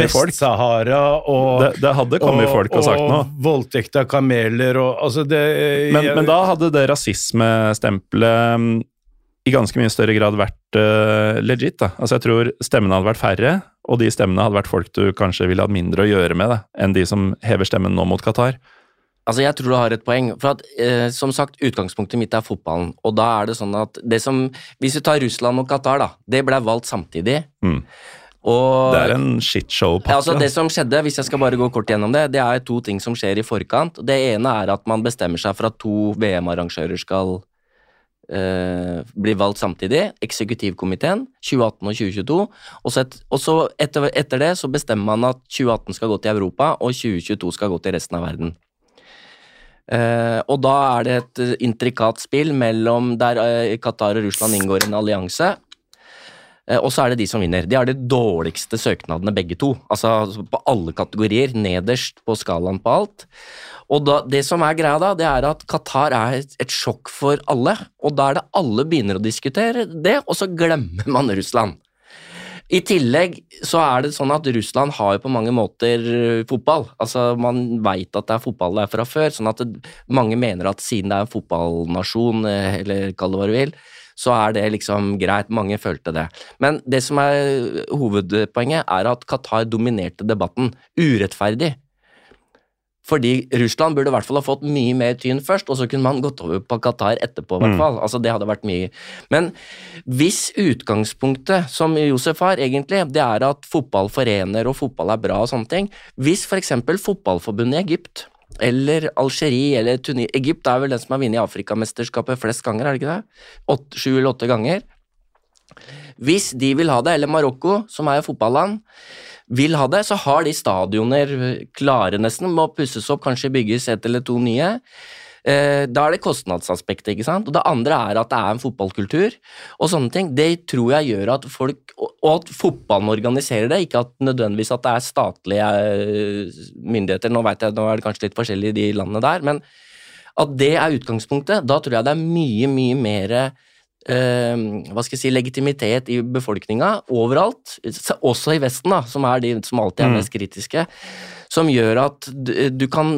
Vest-Sahara og Det, det hadde kommet folk og sagt noe. Og voldtekt av kameler og altså det Men, men da hadde det rasismestempelet mm, i ganske mye større grad vært uh, legit. da. Altså Jeg tror stemmene hadde vært færre, og de stemmene hadde vært folk du kanskje ville hatt mindre å gjøre med da, enn de som hever stemmen nå mot Qatar. Altså, jeg tror du har et poeng. For at, eh, som sagt, utgangspunktet mitt er fotballen. Og da er det sånn at det som Hvis vi tar Russland og Qatar, da. Det ble valgt samtidig. Mm. Og Det er en shitshow-pakke. Altså det som skjedde, hvis jeg skal bare gå kort gjennom det, det er to ting som skjer i forkant. Det ene er at man bestemmer seg for at to VM-arrangører skal eh, bli valgt samtidig. Eksekutivkomiteen, 2018 og 2022. Og så, et, og så etter, etter det så bestemmer man at 2018 skal gå til Europa, og 2022 skal gå til resten av verden. Eh, og da er det et eh, intrikat spill mellom der uh, Qatar og Russland inngår en allianse. Uh, og så er det de som vinner. De har de dårligste søknadene, begge to. Altså på alle kategorier, nederst på skalaen på alt. Og da, det som er greia da, det er at Qatar er et, et sjokk for alle. Og da er det alle begynner å diskutere det, og så glemmer man Russland. I tillegg så er det sånn at Russland har jo på mange måter eh, fotball. Altså Man veit at det er fotball der fra før, sånn at det, mange mener at siden det er en fotballnasjon, eh, eller kall det hva du vil, så er det liksom greit. Mange følte det. Men det som er hovedpoenget, er at Qatar dominerte debatten. Urettferdig. Fordi Russland burde i hvert fall ha fått mye mer tyn først, og så kunne man gått over på Qatar etterpå. i hvert fall. Altså Det hadde vært mye. Men hvis utgangspunktet, som Josef har, egentlig, det er at fotball forener og fotball er bra og sånne ting Hvis f.eks. fotballforbundet i Egypt eller Algerie eller Tunis Egypt er vel den som har vunnet Afrikamesterskapet flest ganger, er det ikke det? Åtte, sju eller åtte ganger. Hvis de vil ha det, eller Marokko, som er jo fotballand, vil ha det, så har de stadioner klare nesten, må pusses opp, kanskje bygges et eller to nye. Eh, Da er det kostnadsaspektet, ikke sant. Og det andre er at det er en fotballkultur og sånne ting. Det tror jeg gjør at folk Og at fotballen organiserer det, ikke at nødvendigvis at det er statlige eh, myndigheter. Nå vet jeg, nå er det kanskje litt forskjellig i de landene der, men at det er utgangspunktet, da tror jeg det er mye, mye mer eh, hva skal jeg si, legitimitet i befolkninga overalt, også i Vesten, da, som er de som alltid er mest kritiske, som gjør at du, kan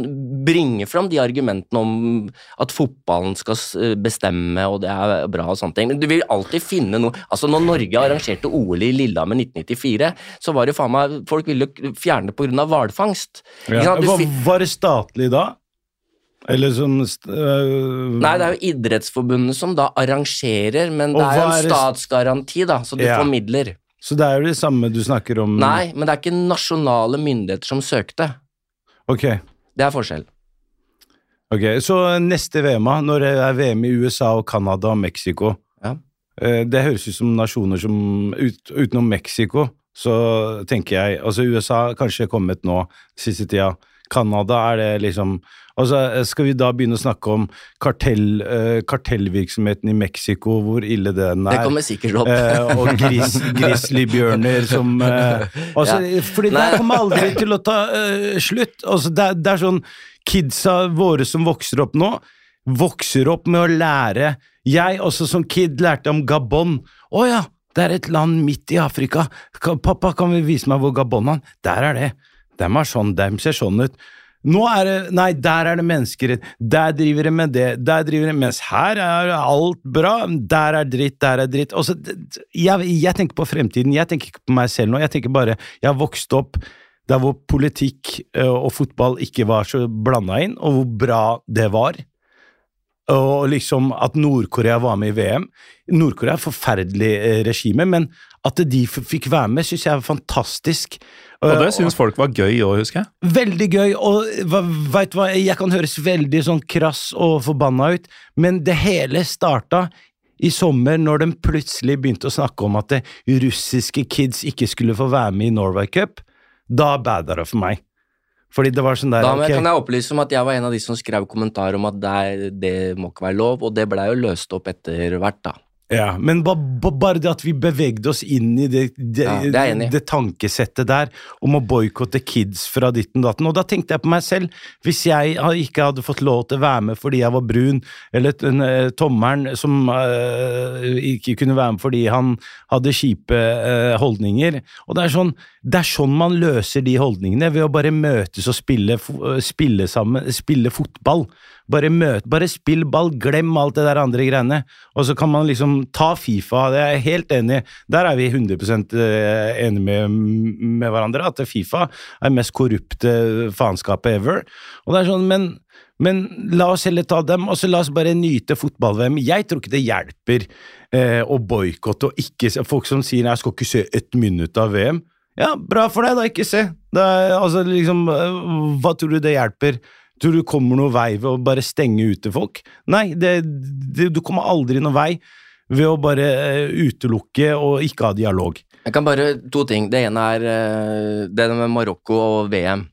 bringe fram de argumentene om at fotballen skal bestemme, og det er bra og sånne ting. Men du vil alltid finne noe Altså, når Norge arrangerte OL i Lillehammer 1994, så var det faen meg Folk ville fjerne det pga. hvalfangst. Ja. var det statlig da? Eller som øh, Nei, det er jo Idrettsforbundet som da arrangerer, men det er jo en statsgaranti, da, så du Ja. får midler. Så det er jo det samme du snakker om? Nei, men det er ikke nasjonale myndigheter som søkte. Ok. Det er forskjell. ok. Så neste VM, når det er VM i USA og Canada og Mexico Ja. eh, Det høres ut som nasjoner som ut, Utenom Mexico, så tenker jeg Altså, USA kanskje kommet nå siste tida. Canada er det liksom Altså, Skal vi da begynne å snakke om kartell, uh, kartellvirksomheten i Mexico, hvor ille den er? Det kommer sikkert opp. Uh, og gris, grizzlybjørner som uh, *laughs* altså, Fordi det kommer aldri til å ta eh, slutt. Altså, det, det er sånn Kidsa våre som vokser opp nå, vokser opp med å lære Jeg også som kid lærte om Gabon. Å ja, det er et land midt i Afrika. Pappa, kan vi vise meg hvor Gabon er? Der er det. De, er sånn, de ser sånn ut. Nå er det Nei, der er det menneskerett. Der driver de med det. Der driver de Mens her er alt bra. Der er dritt, der er dritt. Også, jeg, jeg tenker på fremtiden. Jeg tenker ikke på meg selv nå. Jeg tenker bare Jeg har vokst opp der hvor politikk og fotball ikke var så blanda inn, og hvor bra det var. Og liksom at Nord-Korea var med i VM. Nord-Korea er et forferdelig regime, men at de fikk være med, syns jeg er fantastisk. Og det Eh, syns folk var gøy òg, husker jeg. Veldig gøy, og veit vet du hva, jeg kan høres veldig sånn krass og forbanna ut, men det hele starta i sommer når de plutselig begynte å snakke om at det russiske kids ikke skulle få være med i Norway Cup. Da bada det for meg. Fordi det var sånn der Da må- ok, kan jeg opplyse om at jeg var en av de som skrev kommentar om at det, det må ikke være lov, og det blei jo løst opp etter hvert, da. Ja, men ba, ba, bare det at vi bevegde oss inn i det, det, Ja, det det tankesettet der om å boikotte kids fra ditten datten. Og da tenkte jeg på meg selv, hvis jeg ikke hadde fått lov til å være med fordi jeg var brun, eller en, eh, tommeren som uh, ikke kunne være med fordi han hadde kjipe uh, holdninger. Og det er, sånn, det er sånn man løser de holdningene, ved å bare møtes og spille, spille sammen, spille fotball. Bare møt, bare spill ball, glem alt det der andre greiene. Og så kan man liksom ta Fifa, det er jeg helt enig. Der er vi 100 enige med, med hverandre, at Fifa er mest korrupte faenskapet ever. Og det er sånn, men, men la oss heller ta dem, og så la oss bare nyte fotball-VM. Jeg tror ikke det hjelper eh, å boikotte og ikke se Folk som sier 'jeg skal ikke se ett minutt av VM'. Ja, bra for deg, da. Ikke se. Er, altså, liksom, øh, hva tror du det hjelper? Tror du det kommer noen vei ved å bare stenge ute folk? Nei, det, det, du kommer aldri noen vei ved å bare øh, utelukke og ikke ha dialog. Jeg kan bare To ting. Det ene er eh, det med Marokko og VM.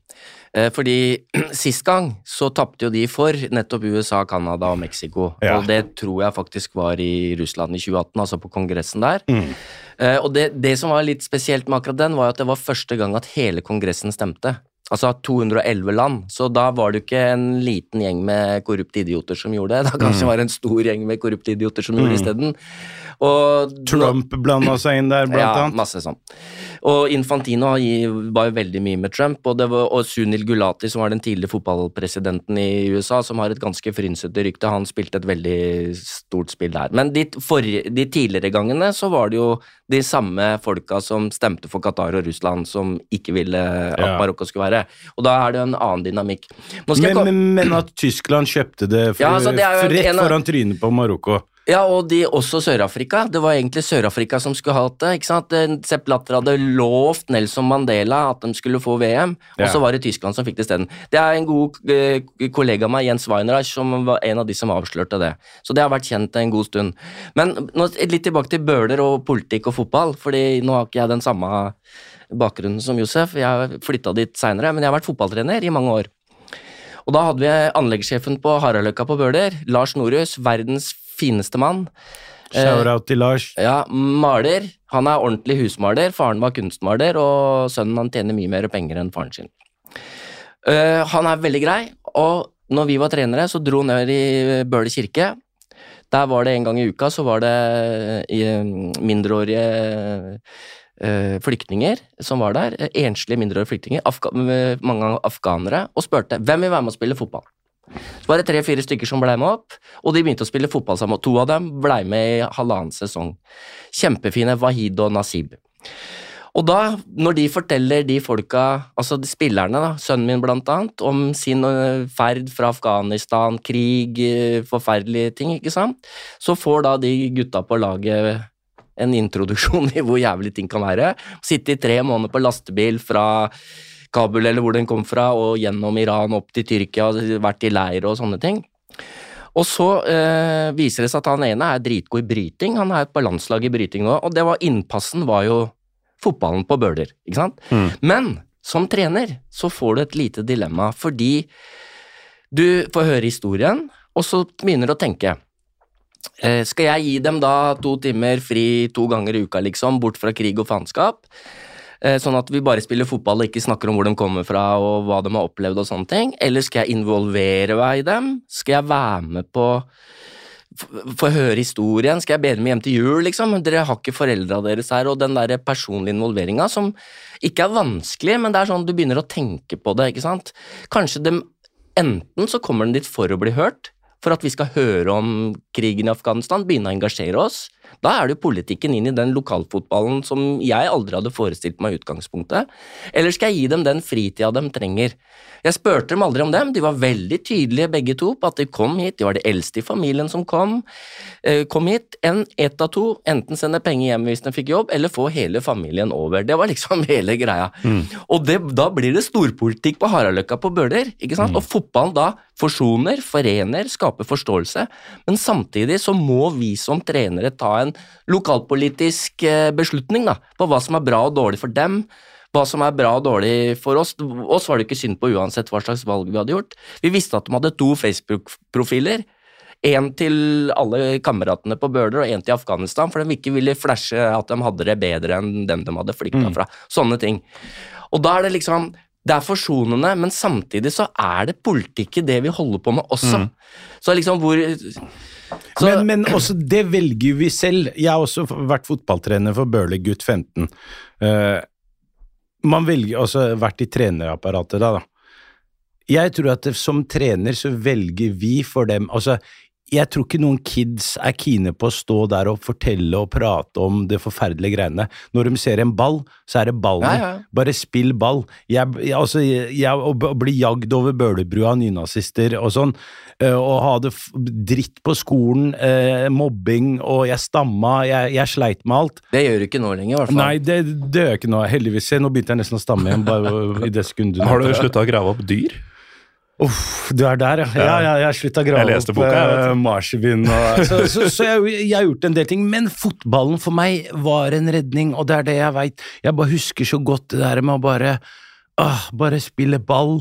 Eh, Fordi *clears throat* Sist gang så tapte jo de for nettopp USA, Canada og Mexico. Ja. Og det tror jeg faktisk var i Russland i 2018, altså på kongressen der. Mm. Eh, Og det, det som var litt spesielt med akkurat den, var at det var første gang at hele kongressen stemte. Altså 211 land, så da var det jo ikke en liten gjeng med korrupte idioter som gjorde det. Da kanskje var det en stor gjeng med korrupte idioter som gjorde det isteden. Og Trump blanda seg inn der, blant ja, annet. masse sånn. Og Infantino var jo veldig mye med Trump, og, var, og Sunil Gulati, som var den tidligere fotballpresidenten i USA, som har et ganske frynsete rykte, han spilte et veldig stort spill der. Men de, for, de tidligere gangene så var det jo de samme folka som stemte for Qatar og Russland, som ikke ville at Ja. Marokko skulle være. Og da er det jo en annen dynamikk. Men, men, men at Tyskland kjøpte det, for, Ja, altså, det rett foran trynet på Marokko. Ja, og de, også Sør-Afrika. Det var egentlig Sør-Afrika som skulle hatt det. ikke sant? Eh, Sepp Latter hadde lovt Nelson Mandela at de skulle få VM, og så var det Tyskland som fikk det isteden. Det er en god eh, kollega av meg, Jens Weinreich, som var en av de som avslørte det. Så det har vært kjent en god stund. Men nå, litt tilbake til Bøhler og politikk og fotball, fordi nå har ikke jeg den samme bakgrunnen som Josef. Jeg flytta dit seinere, men jeg har vært fotballtrener i mange år. Og da hadde vi anleggssjefen på Haraldløkka på Bøler, Lars Norhus, verdens fineste mann. Eh, Shout-out til Lars. Ja, maler. Han er ordentlig husmaler. Faren var kunstmaler, og sønnen han tjener mye mer penger enn faren sin. Eh, han er veldig grei, og når vi var trenere, så dro han ned i Bøler kirke. Der var det en gang i uka, så var det eh, mindreårige eh, flyktninger som var der. eh, Enslige mindreårige flyktninger, afga mange afghanere, og spurte hvem vil være med å spille fotball. Så var det tre-fire stykker som blei med opp, og de begynte å spille fotball sammen. To av dem blei med i halvannen sesong. Kjempefine Wahid og Nasib. Og da, når de forteller de folka, altså de spillerne, da, sønnen min blant annet, om sin ferd fra Afghanistan, krig, forferdelige ting, ikke sant, så får da de gutta på laget en introduksjon i hvor jævlig ting kan være. Sitte i tre måneder på lastebil fra Kabul eller hvor den kom fra, og gjennom Iran opp til Tyrkia, vært i leir og sånne ting. Og så eh, viser det seg at han ene er dritgod i bryting, han er på landslaget i bryting nå, og det var innpassen var jo fotballen på Bøler, ikke sant? Men som trener så får du et lite dilemma, fordi du får høre historien, og så begynner du å tenke Skal jeg gi dem da to timer fri to ganger i uka, liksom, bort fra krig og faenskap? Eh, Sånn at vi bare spiller fotball og ikke snakker om hvor de kommer fra og hva de har opplevd og sånne ting? Eller skal jeg involvere meg i dem? Skal jeg være med på få høre historien, skal jeg be dem hjem til jul, liksom? Dere har ikke foreldra deres her, og den der personlige involveringa som ikke er vanskelig, men det er sånn du begynner å tenke på det, ikke sant? Kanskje de Enten så kommer den dit for å bli hørt, for at vi skal høre om krigen i Afghanistan, begynne å engasjere oss. Da er det jo politikken inn i den lokalfotballen som jeg aldri hadde forestilt meg i utgangspunktet. Eller skal jeg gi dem den fritida de trenger? Jeg spurte dem aldri om dem, de var veldig tydelige begge to på at de kom hit, de var de eldste i familien som kom, eh, kom hit. En ett av to, enten sende penger hjem hvis de fikk jobb, eller få hele familien over. Det var liksom *laughs* hele greia. Og det, da blir det storpolitikk på Haraldløkka på Bøler, ikke sant? Og fotballen da forsoner, forener, skaper forståelse, men samtidig så må vi som trenere ta en lokalpolitisk eh, beslutning da, på hva som er bra og dårlig for dem, hva som er bra og dårlig for oss. Oss var det ikke synd på uansett hva slags valg vi hadde gjort. Vi visste at de hadde to Facebook-profiler. En til alle kameratene på Bøler og en til Afghanistan, for de ikke ville flashe at de hadde det bedre enn dem de hadde flykta fra. Sånne ting. Og da er det liksom Det er forsonende, men samtidig så er det politikk i det vi holder på med også. Så liksom hvor så, men, men også det velger vi selv. Jeg har også vært fotballtrener for Bøhler gutt 15. Uh, man velger også vært i trenerapparatet da, da. Jeg tror at det, som trener så velger vi for dem Altså, jeg tror ikke noen kids er kine på å stå der og fortelle og prate om det forferdelige greiene. Når de ser en ball, så er det ballen. Ja, ja. Bare spill ball. Jeg, jeg, altså, jeg, jeg, å bli jagd over Bøhlerbrua av nynazister og sånn, og ha det dritt på skolen, eh, mobbing, og jeg stamma, jeg, jeg sleit med alt. det gjør du ikke nå lenger, i hvert fall. Nei, det, det gjør jeg ikke nå, heldigvis. Se, Nå begynte jeg nesten å stamme igjen, bare i det sekundet. Har du slutta å grave opp dyr? Uff, du er der, ja. Ja, ja jeg slutta å grave opp boka, eh, marsvin og *laughs* Så, så, så jeg, jeg har gjort en del ting. Men fotballen for meg var en redning, og det er det jeg veit. Jeg bare husker så godt det der med å bare uh, Bare spille ball.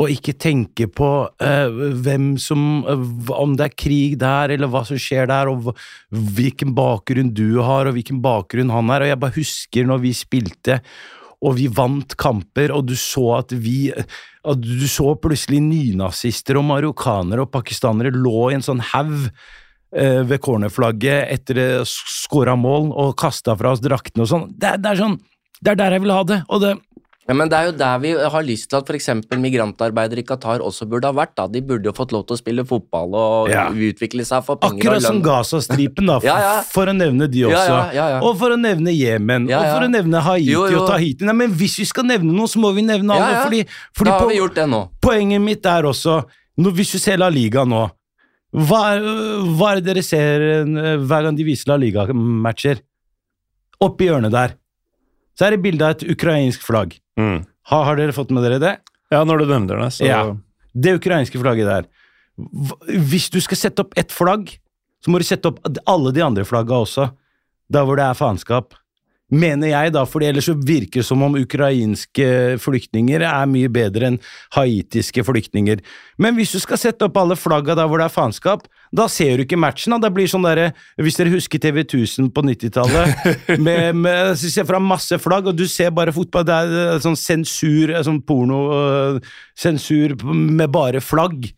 Og ikke tenke på uh, hvem som eh, Om det er krig der, eller hva som skjer der, og hvilken bakgrunn du har, og hvilken bakgrunn han har. Og jeg bare husker når vi spilte, og vi vant kamper, og du så at vi at Du så plutselig nynazister og marokkanere og pakistanere lå i en sånn haug eh, ved cornerflagget etter skåra mål og kasta fra oss draktene og sånn. Det, det er sånn Det er der jeg vil ha det. Og det Ja, men det er jo der vi har lyst til at f.eks. migrantarbeidere i Qatar også burde ha vært. da. De burde jo fått lov til å spille fotball og Ja. utvikle seg for penger Akkurat og som lønn. Gazastripen, da, *laughs* Ja, ja. for å nevne de også. ja, ja, ja. Og for å nevne Jemen, og for å nevne Haiti Jo, jo. og Tahiti. Nei, men hvis vi skal nevne noe, så må vi nevne alle, fordi, fordi Da har på- vi gjort det nå. Poenget mitt er også, når, hvis du ser La Liga nå, hva, hva er det dere ser eh, hver gang de viser La Liga-matcher? Oppi hjørnet der, så er det bilde av et ukrainsk flagg. Mm. Har, har dere fått med dere det? Ja, når du nevner det, så Ja. Det ukrainske flagget der. Hvis du skal sette opp ett flagg, så må du sette opp alle de andre flagga også, der hvor det er faenskap. Mener jeg, da, for ellers så virker det som om ukrainske flyktninger er mye bedre enn haitiske flyktninger. Men hvis du skal sette opp alle flagga der hvor det er faenskap, da ser du ikke matchen. Da. Det blir sånn derre Hvis dere husker TV 1000 på 90-tallet, *laughs* med, med ser fra masse flagg, og du ser bare fotball, det er eh, sånn sensur, eh, sånn porno eh, Sensur med bare flagg.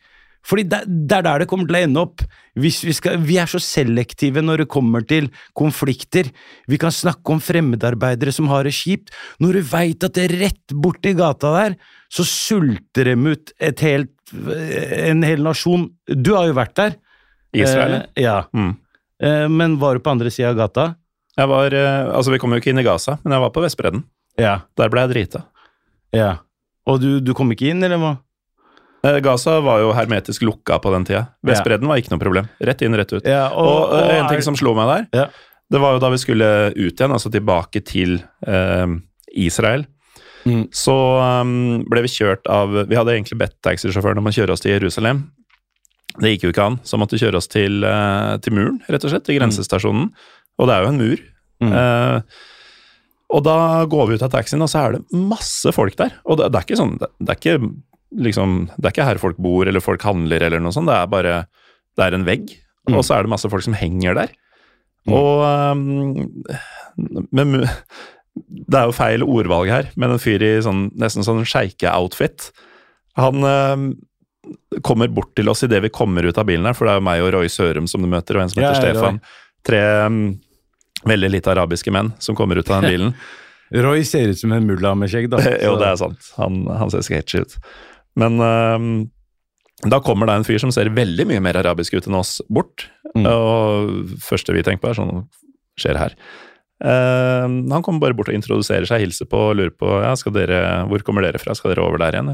Fordi det, det er der det kommer til å ende opp. Vi, skal, vi er så selektive når det kommer til konflikter. Vi kan snakke om fremmedarbeidere som har det kjipt. Når du veit at det er rett borti gata der, så sulter dem ut et helt, en hel nasjon. Du har jo vært der. Israel. Eh, ja. Mm. Eh, men var du på andre sida av gata? Jeg var, eh, altså Vi kom jo ikke inn i Gaza, men jeg var på Vestbredden. Ja. Der ble jeg drita. ja. Og du, du kom ikke inn, eller hva? Eh, Gaza var jo hermetisk lukka på den tida. Vestbredden var ikke noe problem. Rett inn, rett ut. Ja, Og, eh, en er- ting som slo meg der, Ja. det var jo da vi skulle ut igjen, altså tilbake til eh, Israel. Mm. Så um, ble vi kjørt av Vi hadde egentlig bedt taxisjåføren om å kjøre oss til Jerusalem. Det gikk jo ikke an, så måtte vi kjøre oss til, uh, til muren, rett og slett. Til grensestasjonen. Og det er jo en mur. Mm. Uh, og da går vi ut av taxien, og så er det masse folk der. Og det, det er ikke sånn det, det er ikke liksom Det er ikke her folk bor eller folk handler eller noe sånt. Det er bare Det er en vegg, Mm. og så er det masse folk som henger der. Mm. Og um, men, Det er jo feil ordvalg her, men en fyr i sånn, nesten sånn sjeike-outfit Han um, kommer bort til oss idet vi kommer ut av bilen her, for det er jo meg og Roy Sørum som du møter, og en som heter ja, Stefan. Tre um, veldig lite arabiske menn som kommer ut av den *laughs* bilen. Roy ser ut som en mulla med skjegg, da. *laughs* jo, det er sant. Han, han ser sketchy ut. Men uh, da kommer det en fyr som ser veldig mye mer arabisk ut enn oss, bort. Mm. Og første vi tenker på, er sånn skjer her? Uh, han kommer bare bort og introduserer seg, hilser på og lurer på ja, skal dere, hvor kommer dere fra, skal dere over der igjen?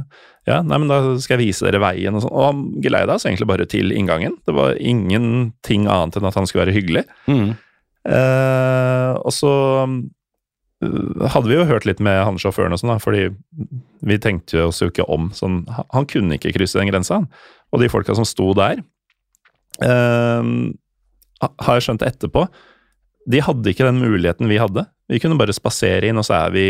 Ja, nei, men da skal jeg vise dere veien og sånn. Og han geleida oss egentlig bare til inngangen. Det var ingenting annet enn at han skulle være hyggelig. Mm. Uh, og så hadde vi jo hørt litt med han sjåføren og sånn, da, fordi vi tenkte oss jo ikke om sånn Han kunne ikke krysse den grensa, han. Og de folka som sto der, eh, har jeg skjønt etterpå, de hadde ikke den muligheten vi hadde. Vi kunne bare spasere inn, og så er vi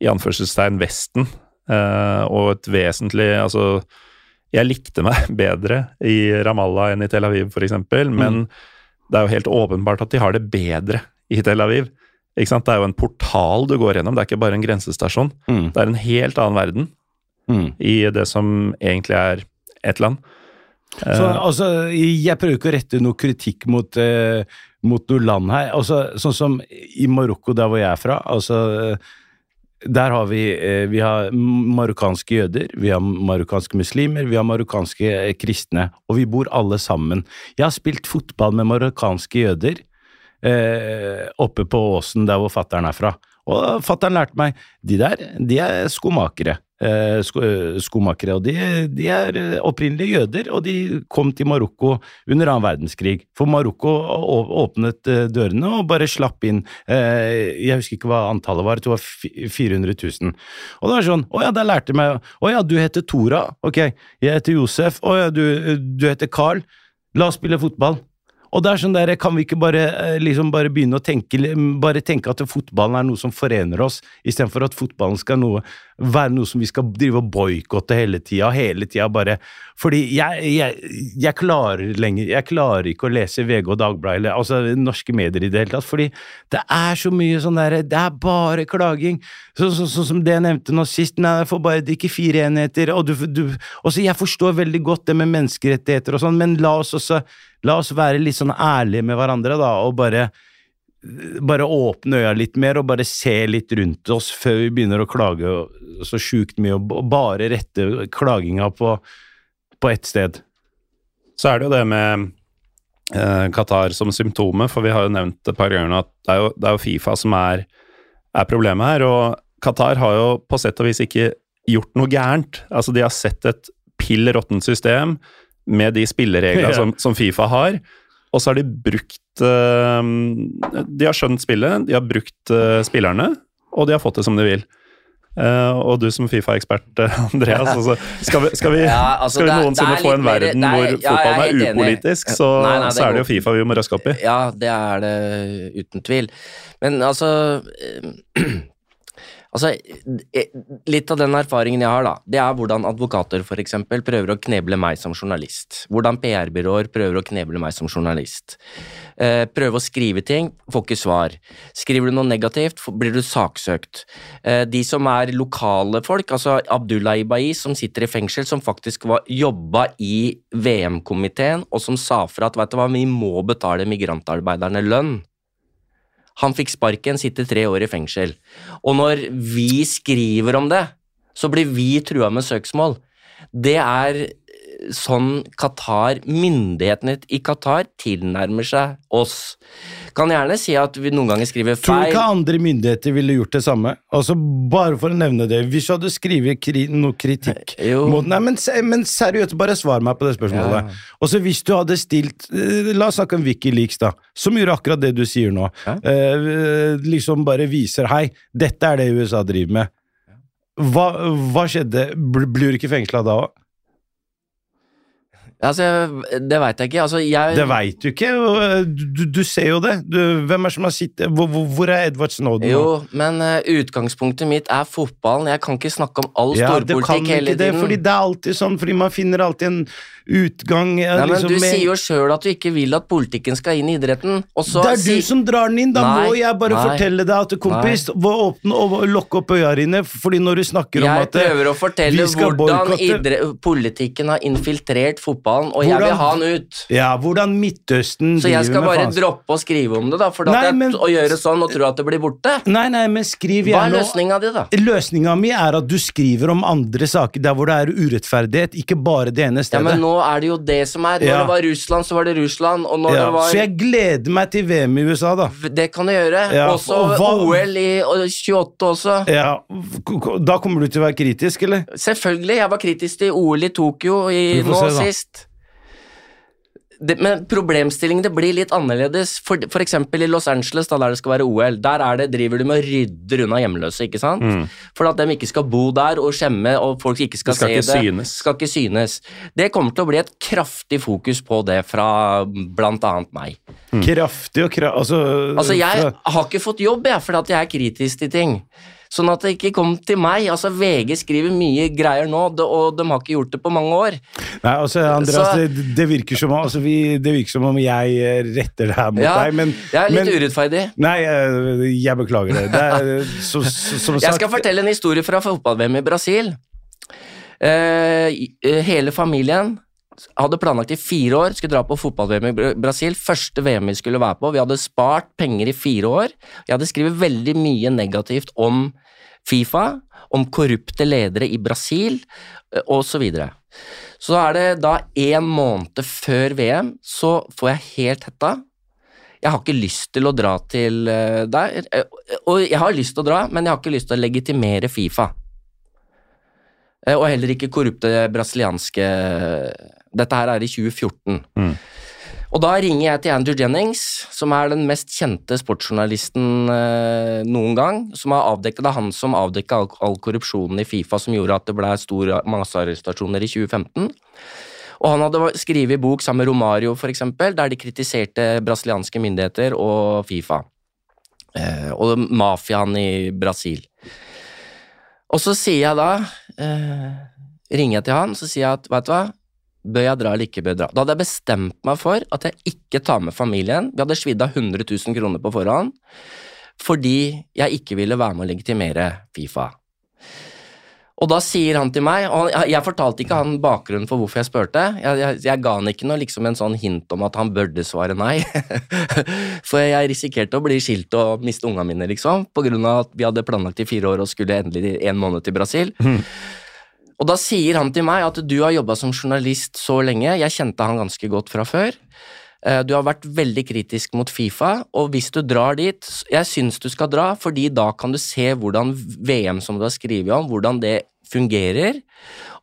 i anførselstegn Vesten. eh, og et vesentlig Altså, jeg likte meg *laughs* bedre i Ramallah enn i Tel Aviv, for eksempel, men det er jo helt åpenbart at de har det bedre i Tel Aviv. Ikke sant? Det er jo en portal du går gjennom, det er ikke bare en grensestasjon. Mm. Det er en helt annen verden Mm. i det som egentlig er et land. Eh, Så, altså, jeg prøver ikke å rette noe kritikk mot, eh, mot noe land her. Altså, sånn som i Marokko, der hvor jeg er fra. altså... Der har vi, eh, vi har marokkanske jøder, vi har marokkanske muslimer, vi har marokkanske eh, kristne, og vi bor alle sammen. Jeg har spilt fotball med marokkanske jøder eh, oppe på åsen der hvor fattern er fra. Og fattern lærte meg de der, de er skomakere. Eh, sko, skomakere, og de, de er opprinnelige opprinnelig jøder, og de kom til Marokko under annen verdenskrig. For Marokko åpnet eh, dørene og bare slapp inn eh, Jeg husker ikke hva antallet var, det var 400 000. Og det var sånn Å ja, der lærte jeg meg Å ja, du heter Tora. Ok, jeg heter Josef. Å ja, du, du heter Carl. La oss spille fotball. Og det er sånn der, Kan vi ikke bare, eh, liksom bare begynne å tenke, bare tenke at fotballen er noe som forener oss, istedenfor at fotballen skal noe, være noe som vi skal drive og boikotte hele tida? Hele tida bare Fordi jeg, jeg, jeg klarer lenger Jeg klarer ikke å lese VG og Dagbladet eller altså norske medier i det hele tatt, fordi det er så mye sånn der Det er bare klaging. Sånn så, så, som det jeg nevnte nå sist, nei, jeg får bare drikke fire enheter, og du, du og så Jeg forstår veldig godt det med menneskerettigheter og sånn, men la oss også La oss være litt sånn ærlige med hverandre, da, og bare bare åpne øya litt mer og bare se litt rundt oss før vi begynner å klage så sjukt mye og bare rette klaginga på, på ett sted. Så er det jo det med eh, Qatar som symptomet, for vi har jo nevnt et par ganger at det er jo, det er jo Fifa som er, er problemet her. Og Qatar har jo på sett og vis ikke gjort noe gærent. Altså, de har sett et pill råttent system med de spillereglene *laughs* Ja. som, som Fifa har, og så har de brukt eh, De har skjønt spillet, de har brukt eh, spillerne, og de har fått det som de vil. Uh, og du som Fifa-ekspert, Andreas, *laughs* altså, skal vi, skal vi, Ja, altså, skal vi noensinne få en verden mer, er- hvor ja, er fotballen helt er upolitisk, så, Nei, nei, så er det jo Fifa vi må røske opp i. Ja, det er det uten tvil. Men altså *clears throat* Altså, eh, Litt av den erfaringen jeg har, da, det er hvordan advokater for eksempel, prøver å kneble meg som journalist. Hvordan PR-byråer prøver å kneble meg som journalist. Eh, prøve å skrive ting, får ikke svar. Skriver du noe negativt, blir du saksøkt. Eh, de som er lokale folk, altså Abdullah Ibai, som sitter i fengsel, som faktisk var, jobba i VM-komiteen, og som sa fra at vet du hva, vi må betale migrantarbeiderne lønn. Han fikk sparken, sitter tre år i fengsel. Og når vi skriver om det, så blir vi trua med søksmål. Det er sånn Qatar, myndighetene i Qatar, tilnærmer seg oss. Kan gjerne si at vi noen ganger skriver feil. Tror du ikke andre myndigheter ville gjort det samme? Altså, Bare for å nevne det. Hvis du hadde skrevet kri noe kritikk Jo. mot Nei, men, men seriøst, bare svar meg på det spørsmålet. Og så hvis du hadde stilt eh, La oss snakke om Wikileaks, da. Som gjorde akkurat det du sier nå. Ja. Eh, liksom bare viser Hei, dette er det USA driver med. Hva, hva skjedde? Blir du ikke fengsla da òg? Altså, det veit jeg ikke. Altså, jeg Det veit du ikke. Du, du ser jo det. Du, hvem er som har sittet hvor, hvor, er Edvard Snowden? Jo, men eh, utgangspunktet mitt er fotballen. Jeg kan ikke snakke om all Ja, storpolitikk hele det, tiden. fordi det er alltid sånn, fordi man finner alltid en utgang ja, Nei, men liksom, Du med- sier jo sjøl at du ikke vil at politikken skal inn i idretten. Og så Det er si- du som drar den inn, da Nei, må jeg bare nei. fortelle deg at kompis, åpne og lukke opp øya dine, fordi når du snakker om Jeg at Jeg prøver å fortelle hvordan idre- politikken har infiltrert fotballen, og jeg vil ha han ut. Ja, hvordan Midtøsten Så jeg skal bare droppe å skrive om det, da, for Nei, jeg, men- å gjøre sånn og tro at det blir borte. Nei, nei, men skriv Hva er gjerne løsninga di, da? Løsninga mi er at du skriver om andre saker der hvor det er urettferdighet, ikke bare det ene Ja, stedet. men nå er det jo det som er. Når Ja. det var Russland, så var det Russland, og når Ja, det var Så jeg gleder meg til VM i USA, da. Det kan du gjøre. Ja, også og hva- OL i 28 også. Ja, Da kommer du til å være kritisk, eller? Selvfølgelig. Jeg var kritisk til OL i Tokyo i, nå se, sist. Det, men problemstillingen det blir litt annerledes. For, for eksempel i Los Angeles, da, der det skal være OL, der er det, driver du med å rydde unna hjemløse. ikke sant? For at de ikke skal bo der og skjemme, og folk ikke skal, skal se ikke det. synes. Skal ikke synes. Det kommer til å bli et kraftig fokus på det fra annet meg. Kraftig og kra... Altså, Altså, jeg har ikke fått jobb, jeg, fordi at jeg er kritisk til ting. Sånn at det ikke kom til meg. Altså, VG skriver mye greier nå, og de har ikke gjort det på mange år. Nei, altså, Andreas, Så- det, det, virker som, om- altså, vi, det virker som om jeg eh, retter det her mot Ja, deg, men Jeg er litt men, urettferdig. Nei, jeg, jeg beklager det. det er, så, så, som Jeg skal fortelle en historie fra fotball-VM i Brasil. Eh, eh, hele familien hadde planlagt i fire år, skulle dra på fotball-VM i Brasil. Første VM vi skulle være på. Vi hadde spart penger i fire år. Jeg hadde skrevet veldig mye negativt om Fifa, om korrupte ledere i Brasil, osv. så videre. Så er det da en måned før VM, så får jeg helt hetta. Jeg har ikke lyst til å dra til der. Og jeg har lyst til å dra, men jeg har ikke lyst til å legitimere Fifa. Og heller ikke korrupte brasilianske Dette her er i 2014. Mm. Og da ringer jeg til Andrew Jennings, som er den mest kjente sportsjournalisten eh, noen gang. Som har avdekket, det er han som avdekka all, all korrupsjonen i Fifa som gjorde at det ble store massearrestasjoner i 2015. Og han hadde skrevet bok sammen med Romario, for eksempel, der de kritiserte brasilianske myndigheter og Fifa. Eh, og mafiaen i Brasil. Og så sier jeg da eh, Ringer jeg til han, så sier jeg at vet du hva, bør jeg dra eller ikke bør jeg dra? Da hadde jeg bestemt meg for at jeg ikke tar med familien. Vi hadde svidd av 100 000 kroner på forhånd fordi jeg ikke ville være med å legitimere Fifa. Og da sier han til meg, og jeg, fortalte ikke han bakgrunnen for hvorfor jeg spurte, jeg, jeg, jeg ga han ikke noe liksom en sånn hint om at han burde svare nei, *laughs* for jeg risikerte å bli skilt og miste ungene mine, liksom, på grunn av at vi hadde planlagt i fire år og skulle endelig en måned til Brasil. Og da sier han til meg at du har jobba som journalist så lenge, jeg kjente han ganske godt fra før. Eh, Du har vært veldig kritisk mot Fifa, og hvis du drar dit Jeg syns du skal dra, fordi da kan du se hvordan VM som du har skrevet om, hvordan det fungerer,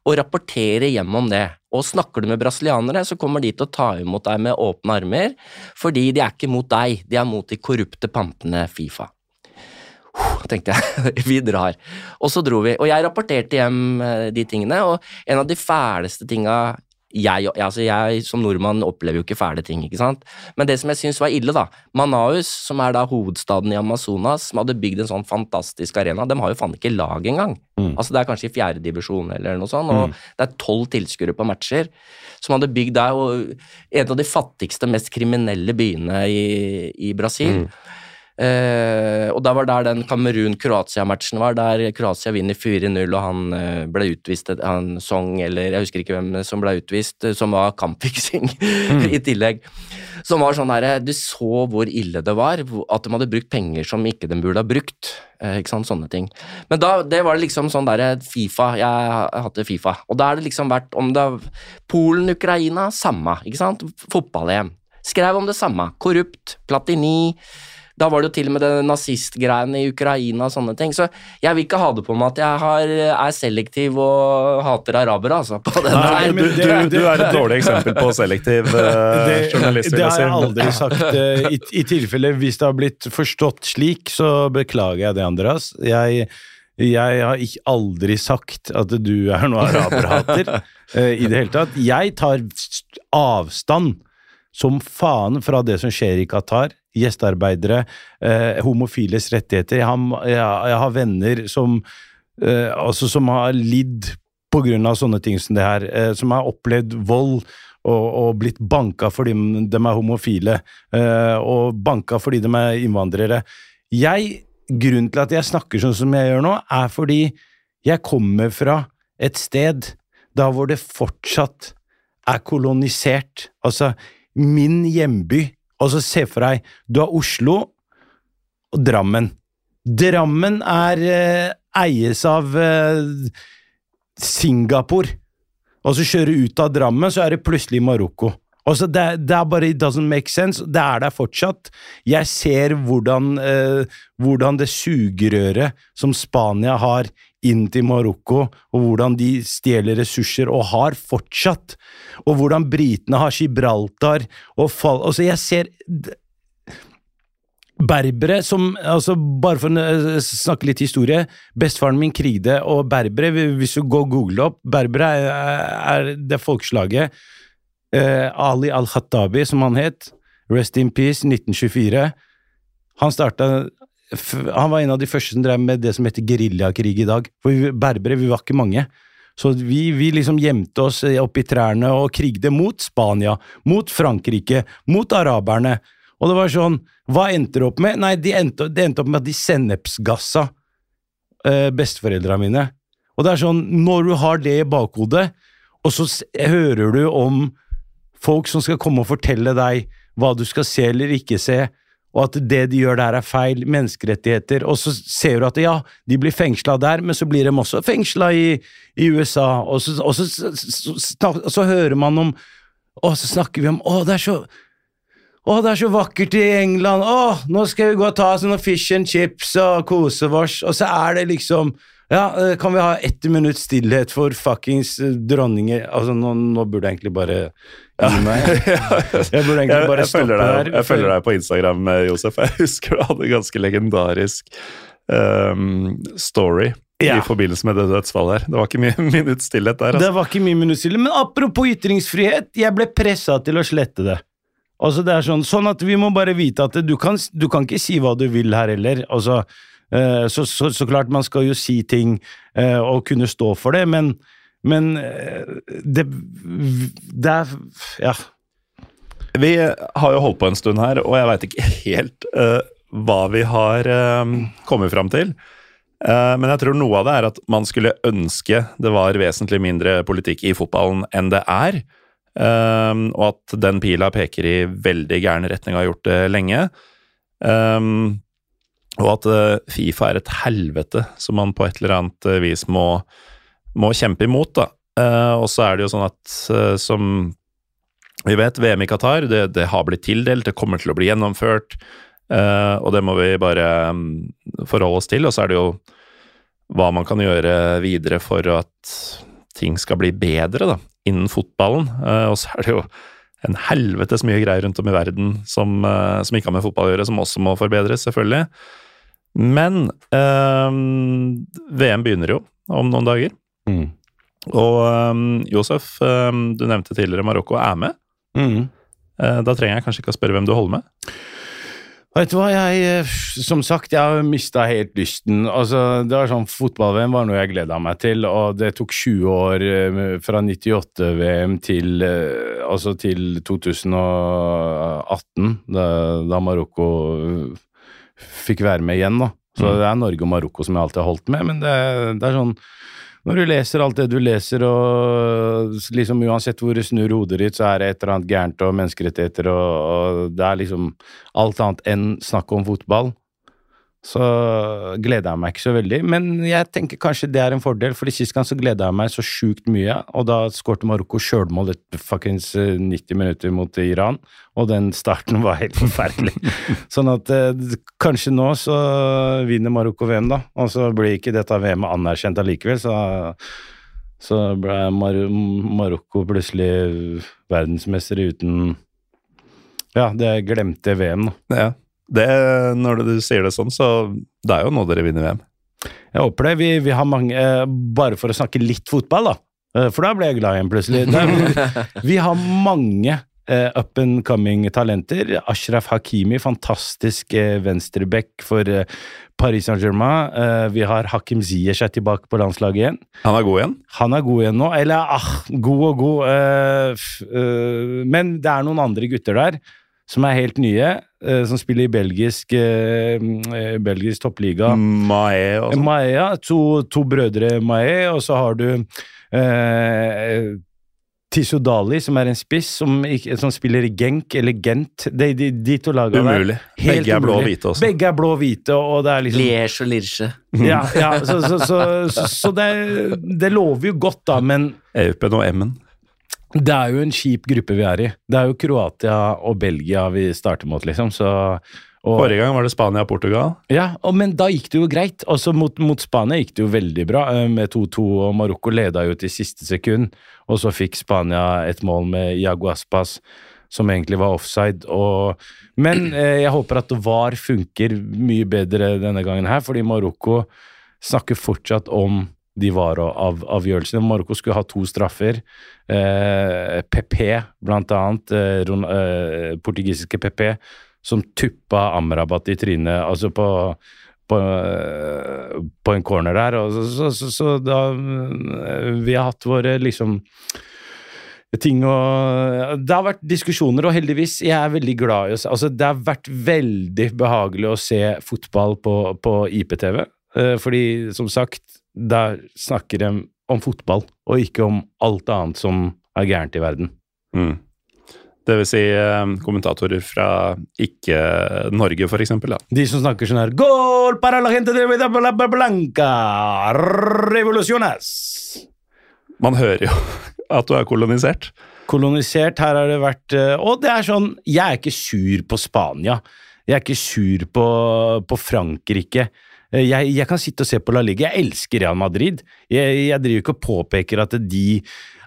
og rapportere hjem om det. Og snakker du med brasilianere, så kommer de til å ta imot deg med åpne armer, fordi de er ikke mot deg, de er mot de korrupte pantene Fifa. Tenkte jeg. *laughs* vi drar. Og så dro vi. Og jeg rapporterte hjem eh, de tingene, og en av de fæleste tinga jeg, altså jeg som nordmann opplever jo ikke fæle ting, ikke sant. Men det som jeg syns var ille, da Manaus, som er da hovedstaden i Amazonas, som hadde bygd en sånn fantastisk arena, de har jo faen ikke lag engang. Altså Det er kanskje i fjerdedivisjon eller noe sånt, og det er tolv tilskuere på matcher som hadde bygd der, og en av de fattigste, mest kriminelle byene i, i Brasil. Eh, og da var der den Kamerun-Kroatia-matchen var, der Kroatia vinner 4-0, og han eh, ble utvist Han Song, eller jeg husker ikke hvem som ble utvist, eh, som var kampfiksing *laughs* i tillegg. Som var sånn derre Du så hvor ille det var, at de hadde brukt penger som ikke de burde ha brukt. Eh, ikke sant, sånne ting. Men da, det var liksom sånn derre Fifa, jeg hadde Fifa. Og da har det liksom vært om det er Polen, Ukraina, samme, ikke sant? Fotball-EM. Skrev om det samme. Korrupt, Platini. Da var det jo til og med det nazistgreiene i Ukraina og sånne ting. Så jeg vil ikke ha det på meg at jeg har, er selektiv og hater arabere, altså. Nei, du, men du, du er et dårlig eksempel på selektiv uh, *laughs* det, journalist, vil det har jeg aldri sagt. eh, I, I tilfelle hvis det har blitt forstått slik, så beklager jeg det, Andreas. Jeg, Jeg har ikke aldri sagt at du er noe araberhater *laughs* eh, i det hele tatt. Jeg tar avstand som faen fra det som skjer i Qatar. Gjestearbeidere, eh, homofiles rettigheter. Jeg har, jeg, jeg har venner som, eh, altså som har lidd på grunn av sånne ting som det her. Eh, som har opplevd vold og, og blitt banka fordi de er homofile. Eh, og banka fordi de er innvandrere. Jeg, grunnen til at jeg snakker sånn som jeg gjør nå, er fordi jeg kommer fra et sted da hvor det fortsatt er kolonisert. Altså, min hjemby. Altså, se for deg, du har Oslo og Drammen. Drammen er eh, eies av eh, Singapore. Og så kjører du ut av Drammen, så er det plutselig Marokko. Altså, det, det er bare It doesn't make sense. Det er der fortsatt. Jeg ser hvordan, eh, hvordan det sugerøret som Spania har inn til Marokko, og hvordan de stjeler ressurser, og har fortsatt. Og hvordan britene har Gibraltar og fall... Altså, jeg ser Berbere som altså Bare for å eh, snakke litt historie. Bestefaren min krigde, og berbere, hvis du går og googler opp Berbere er, er det folkeslaget eh, Ali al-Khattabi, som han het. Rest in peace, 1924. Han starta Han var en av de første som drev med det som heter geriljakrig i dag. For vi, berbere, vi var ikke mange. Så vi, vi liksom gjemte oss oppi trærne og krigde mot Spania, mot Frankrike, mot araberne. Og det var sånn Hva endte det opp med? Nei, det endte, det endte opp med at de sennepsgassa eh, besteforeldra mine. Og det er sånn, når du har det i bakhodet, og så hører du om folk som skal komme og fortelle deg hva du skal se eller ikke se, og at det de gjør der er feil, menneskerettigheter, og så ser du at ja, de blir fengsla der, men så blir de også fengsla i, i USA, og så, og så, så, så, hører man om Og så snakker vi om Å, det er så å, det er så vakkert i England. Å, nå skal vi gå og ta oss noen fish and chips og kose oss. Og så er det liksom Ja, eh, kan vi ha ett minutts stillhet for fuckings eh, dronninger Altså, nå, nå burde jeg egentlig bare gi meg. *laughs* Jeg burde egentlig bare jeg, stoppe følger deg, her. jeg følger deg på Instagram, eh, Josef. *laughs* Jeg husker du hadde en ganske legendarisk um, story Ja. i forbindelse med det dødsfallet her. Det var ikke mye *laughs* minutt stillhet der. Det Altså. var ikke mye minutt stillhet, Men apropos ytringsfrihet, jeg ble pressa til å slette det. Altså det er sånn, sånn at vi må bare vite at du kan, du kan ikke si hva du vil her heller. Altså, så, så, så klart man skal jo si ting eh, og kunne stå for det, men, men eh, det, det er Ja. Vi har jo holdt på en stund her, og jeg veit ikke helt uh, hva vi har uh, kommet fram til. Uh, men jeg tror noe av det er at man skulle ønske det var vesentlig mindre politikk i fotballen enn det er. Um, og at den pila peker i veldig gæren retning og har gjort det lenge. Eh, og at eh, Fifa er et helvete som man på et eller annet eh, vis må, må kjempe imot. da. Uh, og så er det jo sånn at uh, som vi vet VM i Qatar, det, det har blitt tildelt, det kommer til å bli gjennomført, Uh, og det må vi bare um, forholde oss til. Og så er det jo hva man kan gjøre videre for at ting skal bli bedre da, innen fotballen. Og så er det jo en helvetes mye greier rundt om i verden som, som ikke har med fotball å gjøre, som også må forbedres, selvfølgelig. Men eh, VM begynner jo om noen dager. Mm. Og um, Josef, um, du nevnte tidligere Marokko er med. Mm. Uh, Da trenger jeg kanskje ikke å spørre hvem du holder med. Vet du hva, jeg eh, Som sagt, jeg har mista helt lysten. Altså, det var sånn, Fotball-VM var noe jeg gleda meg til, og det tok 20 år eh, fra 98-VM til, altså til 2018, da, da Marokko fikk være med igjen. da. Så det er Norge og Marokko som jeg alltid har holdt med, men det, det er sånn når du leser alt det du leser, og liksom uansett hvor du snur hodet ditt, så er det et eller annet gærent og menneskerettigheter, og, og det er liksom alt annet enn snakk om fotball. Så gleder jeg meg ikke så veldig, men jeg tenker kanskje det er en fordel, for sist gang så gleda jeg meg så sjukt mye, og da skårte Marokko sjølmål et fuckings eh, 90 minutter mot Iran, og den starten var helt forferdelig. *laughs* sånn at eh, kanskje nå så vinner Marokko VM, da, og så blir ikke dette VM-et anerkjent allikevel, så så ble Mar Marokko plutselig verdensmester uten Ja, det glemte VM, da. Ja. Det, når du sier det sånn, så det er jo nå dere vinner VM. Jeg håper det. Vi, vi har mange eh, Bare for å snakke litt fotball, da. Eh, For da ble jeg glad igjen, plutselig. Der, *laughs* vi har mange eh, up and coming talenter. Ashraf Hakimi, fantastisk eh, venstreback for eh, Paris Saint-Germain. Eh, vi har Hakim Ziyech er tilbake på landslaget igjen. Han er god igjen. Han er god igjen nå. Eller ah, god og god. eh, f, eh, men det er noen andre gutter der som er helt nye, eh, som spiller i belgisk, eh, eh, belgisk toppliga. Mae og sånn. ja. to, to brødre Mae, og så har du eh, Tisso Dali, som er en spiss, som, som spiller i Genk eller Gent. De, de, de to lagene der. Umulig. Helt Begge er blå og hvite også. Begge er blå og hvite, og det er liksom Liège og Lirche. Ja, ja så, så, så, så, så det, det lover jo godt, da, men Eupen og Emmen. Det er jo en kjip gruppe vi er i. Det er jo Kroatia og Belgia vi starter mot, liksom, så og, Forrige gang var det Spania og Portugal. Ja, og, men da gikk det jo greit. Også mot, mot Spania gikk det jo veldig bra, eh, med 2-2, og Marokko leda jo til siste sekund. Og så fikk Spania et mål med Iago Aspas, som egentlig var offside. Og, men eh, jeg håper at VAR funker mye bedre denne gangen her, fordi Marokko snakker fortsatt om de VAR-avgjørelsene. Marokko skulle ha to straffer. Eh, PP, blant annet, eh, eh, portugisiske PP, som tuppa Amrabat i trynet, altså på, på, eh, på en corner der. Og så, så, så, så da eh, Vi har hatt våre liksom ting og Det har vært diskusjoner, og heldigvis, jeg er veldig glad i å se Altså, det har vært veldig behagelig å se fotball på, på IPTV, fordi som sagt, der snakker de om fotball, og ikke om alt annet som er gærent i verden. Mm. Det vil si eh, kommentatorer fra ikke-Norge, for eksempel. Da. De som snakker sånn her Goal para la gente de Blanca! Revoluciones! Man hører jo *laughs* at du er kolonisert. Kolonisert, her har det vært eh, Og det er sånn Jeg er ikke sur på Spania. Jeg er ikke sur på, på Frankrike. Eh, Jeg, jeg kan sitte og se på La Liga. Jeg elsker Real Madrid. Jeg, jeg driver ikke og påpeker at de,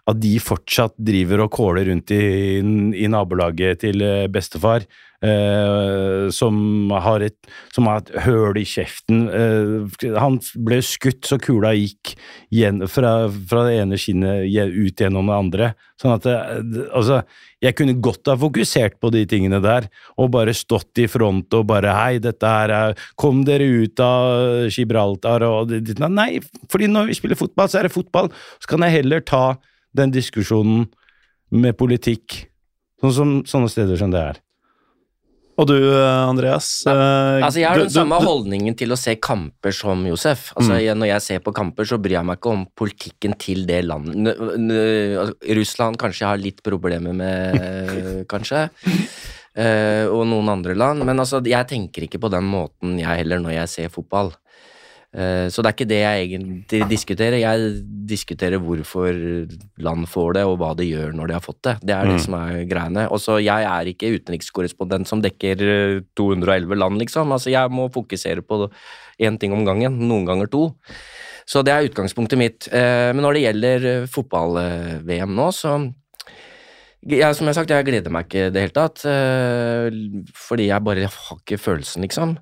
at de fortsatt driver og kåler rundt i, i nabolaget til eh, bestefar, eh, som, har et, et høl i kjeften. Eh, han ble skutt så kula gikk igjen, fra, fra det ene skinnet ut gjennom det andre. Sånn at det- altså, jeg kunne godt ha fokusert på de tingene der, og bare stått i front og bare hei, dette her er Kom dere ut av Gibraltar og Nei, fordi når vi spiller fotball, så er det fotball. Så kan jeg heller ta den diskusjonen med politikk, sånn som sånne steder som det er. Og du, eh, Andreas? eh, Altså, jeg har du- den samme du- holdningen til å se kamper som Josef. Altså, Mm. jeg, når jeg ser på kamper, så bryr jeg meg ikke om politikken til det landet. N- n- altså, Russland kanskje jeg har litt problemer med, *laughs* kanskje. Eh, og noen andre land. Men altså, jeg tenker ikke på den måten, jeg heller, når jeg ser fotball. Eh, så det er ikke det jeg egentlig diskuterer. Jeg diskuterer hvorfor land får det, og hva de gjør når de har fått det. Det er det Mm. som er greiene. Og så jeg er ikke utenrikskorrespondent som dekker eh, 211 land, liksom. Altså, jeg må fokusere på én ting om gangen. Noen ganger to. Så det er utgangspunktet mitt. Eh, Men når det gjelder eh, fotball-VM nå, så ja, som jeg har sagt, jeg gleder meg ikke i det hele tatt. eh, Fordi jeg bare har ikke følelsen, liksom.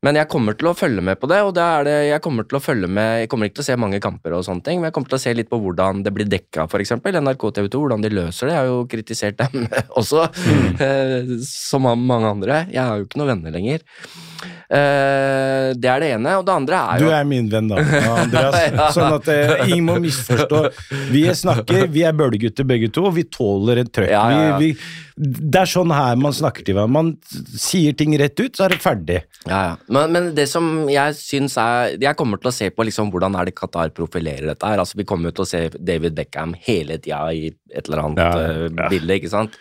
Men jeg kommer til å følge med på det, og det er det, jeg kommer til å følge med Jeg kommer ikke til å se mange kamper og sånne ting, men jeg kommer til å se litt på hvordan det blir dekka, eksempel. NRK TV 2, hvordan de løser det. Jeg har jo kritisert dem *laughs* også, mm. som mange andre. Jeg har jo ikke noen venner lenger. Eh, Det er det ene, og det andre er jo Du er min venn, da, *laughs* Andreas. Ja. Sånn at uh, ingen må misforstå. Vi snakker, vi er bølegutter begge to, og vi tåler et trøkk. Ja, ja. Vi, vi, det er sånn her man snakker til hverandre. Man sier ting rett ut, så er det ferdig. Ja, ja. Men, men det som jeg syns er Jeg kommer til å se på liksom hvordan er det Qatar profilerer dette her. Altså, vi kommer til å se David Beckham hele tida i et eller annet eh, bilde, ikke sant?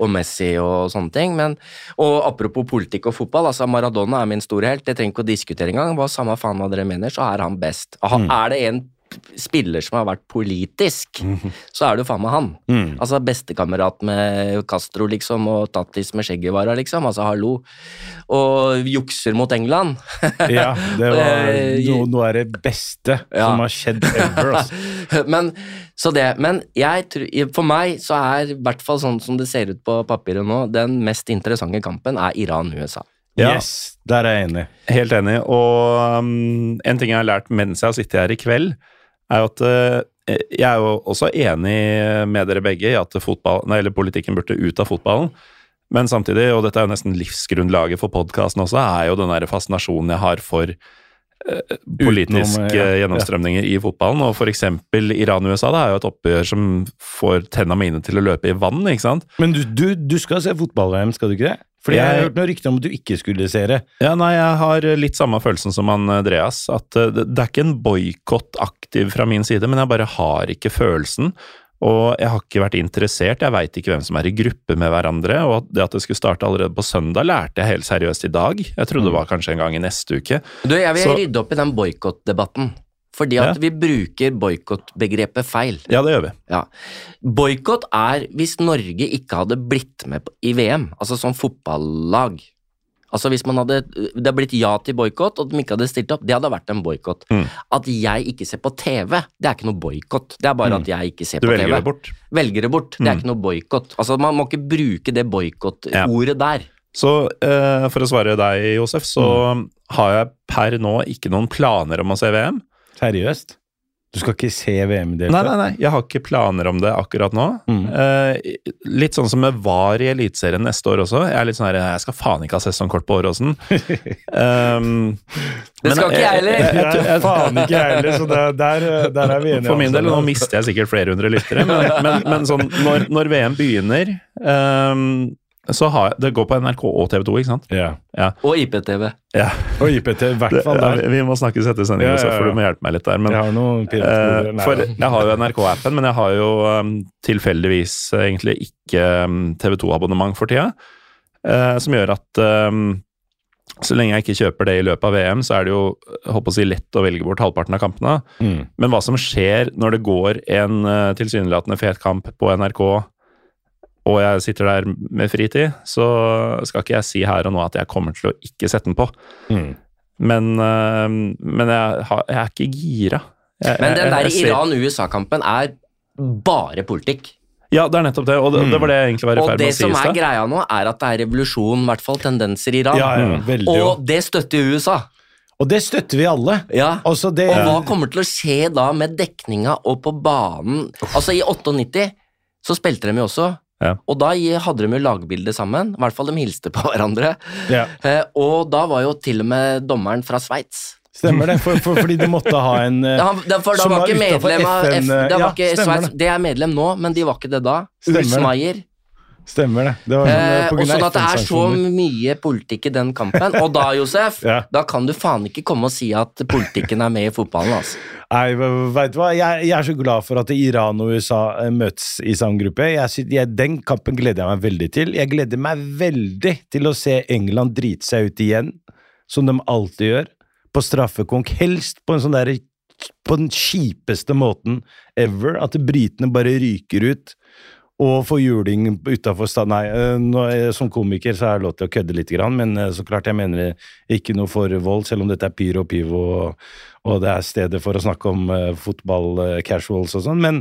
Og Messi og sånne ting. Men, og apropos politikk og fotball, altså Maradona er min store helt. Jeg trenger ikke å diskutere engang. Hva samme faen hva dere mener, så er han best. Aha, mm. Er det en spiller som har vært politisk, så er det jo faen meg han. Altså bestekamerat med Castro, liksom, og Tattis med Skjeggevara, liksom. Altså, hallo. Og jukser mot England. *laughs* Ja, det var noe, noe av det beste Ja. som har skjedd ever. Altså. *laughs* men, så det, men jeg tror, for meg så er i hvert fall sånn som det ser ut på papiret nå, den mest interessante kampen er Iran-USA. Ja. Yes, der er jeg enig. Helt enig. Og um, en ting jeg har lært mens jeg har sittet her i kveld, er jo at uh, jeg er jo også enig med dere begge i at fotball, nei, eller politikken burde ut av fotballen. Men samtidig, og dette er jo nesten livsgrunnlaget for podkasten også, er jo den der fascinasjonen jeg har for eh, politiske Utenom, ja, ja. gjennomstrømninger i fotballen. Og eksempel Iran-USA det er jo et oppgjør som får tenna mine til å løpe i vann, ikke sant? Men du, du, du skal se fotball-VM, skal du ikke det? Fordi jeg har hørt noen rykter om at du ikke skulle se det. Ja, nei, jeg har litt samme følelsen som Andreas. At eh, det, det er ikke en boikott aktiv fra min side, men jeg bare har ikke følelsen. Og jeg har ikke vært interessert, jeg veit ikke hvem som er i gruppe med hverandre. Og det at det skulle starte allerede på søndag, lærte jeg helt seriøst i dag. Jeg trodde det var kanskje en gang i neste uke. Du, jeg vil Så- rydde opp i den boikottdebatten. Fordi at Ja. vi bruker boikottbegrepet feil. Ja, det gjør vi. Ja. Boikott er hvis Norge ikke hadde blitt med i VM, altså som fotballag. Altså hvis man hadde, Det hadde blitt ja til boikott, og de ikke hadde stilt opp, det hadde vært en boikott. Mm. At jeg ikke ser på TV, det er ikke noe boikott. Det er bare at jeg ikke ser Du på velger det bort. Velger det bort. Det er Mm. ikke noe boikott. Altså, man må ikke bruke det boikott-ordet der. Så eh, for å svare deg, Josef, så har jeg per nå ikke noen planer om å se VM. Seriøst? Du skal ikke se VM i? Nei, nei, nei, jeg har ikke planer om det akkurat nå. Mm. Eh, litt sånn som med VAR i Eliteserien neste år også. Jeg er litt sånn her, jeg skal faen ikke ha sesongkort på Åråsen. um, *laughs* Det skal ikke jeg heller. *laughs* Jeg er faen ikke jeg heller, så der, der, der er vi enige. For min del, altså. nå mister jeg sikkert flere hundre lyttere, men, men, men sånn, når, når VM begynner um, så har jeg, Det går på NRK og TV 2, ikke sant? Ja. Og IPTV. Ja. Og IPTV, i hvert fall ja, der. vi må snakkes etter sending, Ja, ja, ja. for du må hjelpe meg litt der. Men, Jeg har noen. Eh, for jeg har jo NRK-appen, men jeg har jo um, tilfeldigvis uh, egentlig ikke um, TV2-abonnement for tida. Uh, som gjør at um, så lenge jeg ikke kjøper det i løpet av VM, så er det jo håper å si, lett å velge bort halvparten av kampene. Mm. Men hva som skjer når det går en uh, tilsynelatende fet kamp på NRK, og jeg sitter der med fritid, så skal ikke jeg si her og nå at jeg kommer til å ikke sette den på. Mm. Men, uh, men jeg, har, jeg er ikke gira. Jeg- Men den der Iran-USA-kampen er bare politikk. Ja, det er nettopp det, og det, Mm. det var det jeg egentlig var i ferd med å si Og det som er greia nå, er at det er revolusjon, i hvert fall tendenser i Iran. Ja, ja, Mm. Og det støtter USA. Og det støtter vi alle. Ja. Altså, det Og hva kommer til å skje da med dekninga og på banen? Altså, i 98 så spilte de jo også. Ja. Og da hadde de jo lagbilde sammen. I hvert fall de hilste på hverandre. ja, Eh, og da var jo til og med dommeren fra Sveits. Stemmer det, for, for, fordi de måtte ha en eh, *laughs* Ja, For da var ikke medlem av FN, F... Det, ja, var ikke Sveits, det. er medlem nå, men de var ikke det da. Stemmer Ulf det. Maier. Stemmer det. det var Eh, og sånn at det er så mye politikk i den kampen. Og da, Josef, *laughs* Ja. da kan du faen ikke komme og si at politikken er med i fotballen, altså. Nei, vet du hva? Jeg, jeg er så glad for at Iran og USA eh, møtes i samme gruppe. Jeg, jeg, den kampen gleder jeg meg veldig til. Jeg gleder meg veldig til å se England drite seg ut igjen, som de alltid gjør. På straffekonk. Helst på en sånn derre På den kjipeste måten ever. At britene bare ryker ut. Og få juling utafor stad... Nei, eh, eh, som komiker så er det lov til å kødde litt, grann, men eh, så klart jeg mener ikke noe for vold, selv om dette er pyro og pivo og, det er stedet for å snakke om uh, fotball-casuals og sånn. Men,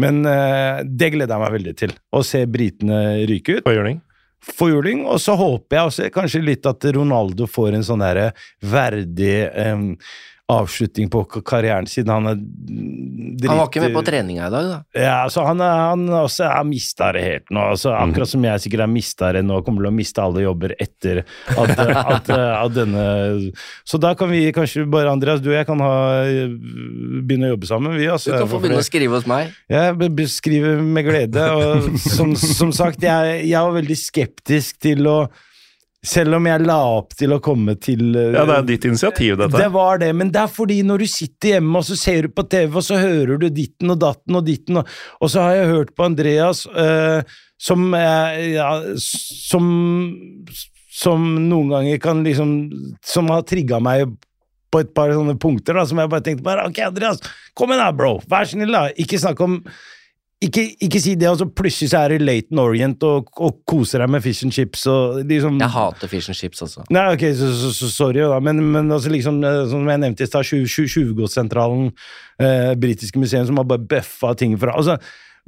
men eh, det gleder jeg meg veldig til. Å se britene ryke ut På juling. for juling. Og så håper jeg også kanskje litt at Ronaldo får en sånn derre verdig em, avslutning på karrieren, siden han er dritt Han var ikke med på treninga i dag, da. Ja, så han, er, han også er mista det helt nå. Altså, akkurat som jeg sikkert har mista det nå, kommer til å miste alle jobber etter at, *laughs* at, at denne Så da kan vi kanskje bare, Andreas, du og jeg kan ha, begynne å jobbe sammen, vi. Du Altså, kan få begynne å skrive hos meg. Ja, skrive med glede, og som, som sagt, jeg, jeg var veldig skeptisk til å Selv om jeg la opp til å komme til eh, Ja, det er ditt initiativ, dette. det var det, men det er fordi når du sitter hjemme og så ser du på TV, og så hører du ditten og datten og ditten, og, og så har jeg hørt på Andreas, eh, som, ja, som som noen ganger kan liksom Som har trigga meg på et par sånne punkter, da, som jeg bare tenkte bare, Ok, Andreas, kom igjen da, bro! Vær snill, da! Ikke snakk om ikke, ikke si det, og så plutselig så er det Laton Orient og, og koser deg med fish and chips og liksom Jeg hater fish and chips også. Nei, ok, så, så, så sorry, da. Men, men altså liksom, eh, som jeg nevnte i stad, Tjuvgodssentralen, eh, britiske museum, som har bare bøffa ting fra altså,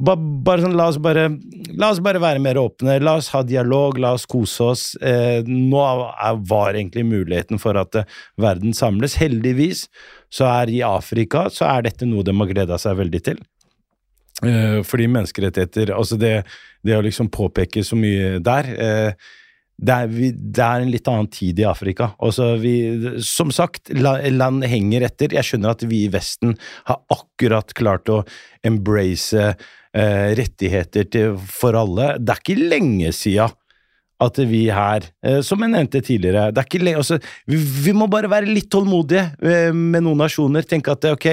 ba, bare sånn, la oss bare, la oss bare være mer åpne, la oss ha dialog, la oss kose oss. Eh, nå er, var egentlig muligheten for at eh, verden samles. Heldigvis så er i Afrika så er dette noe de har gleda seg veldig til. Eh, fordi menneskerettigheter Altså, det, det å liksom påpeke så mye der eh, det er, vi, det er, en litt annen tid i Afrika. Altså vi, som sagt, land henger etter. Jeg skjønner at vi i Vesten har akkurat klart å embrace eh, rettigheter til, for alle. Det er ikke lenge sia at vi her, eh, som jeg nevnte tidligere er lenge, altså, vi, vi, må bare være litt tålmodige med noen nasjoner. Tenke at ok,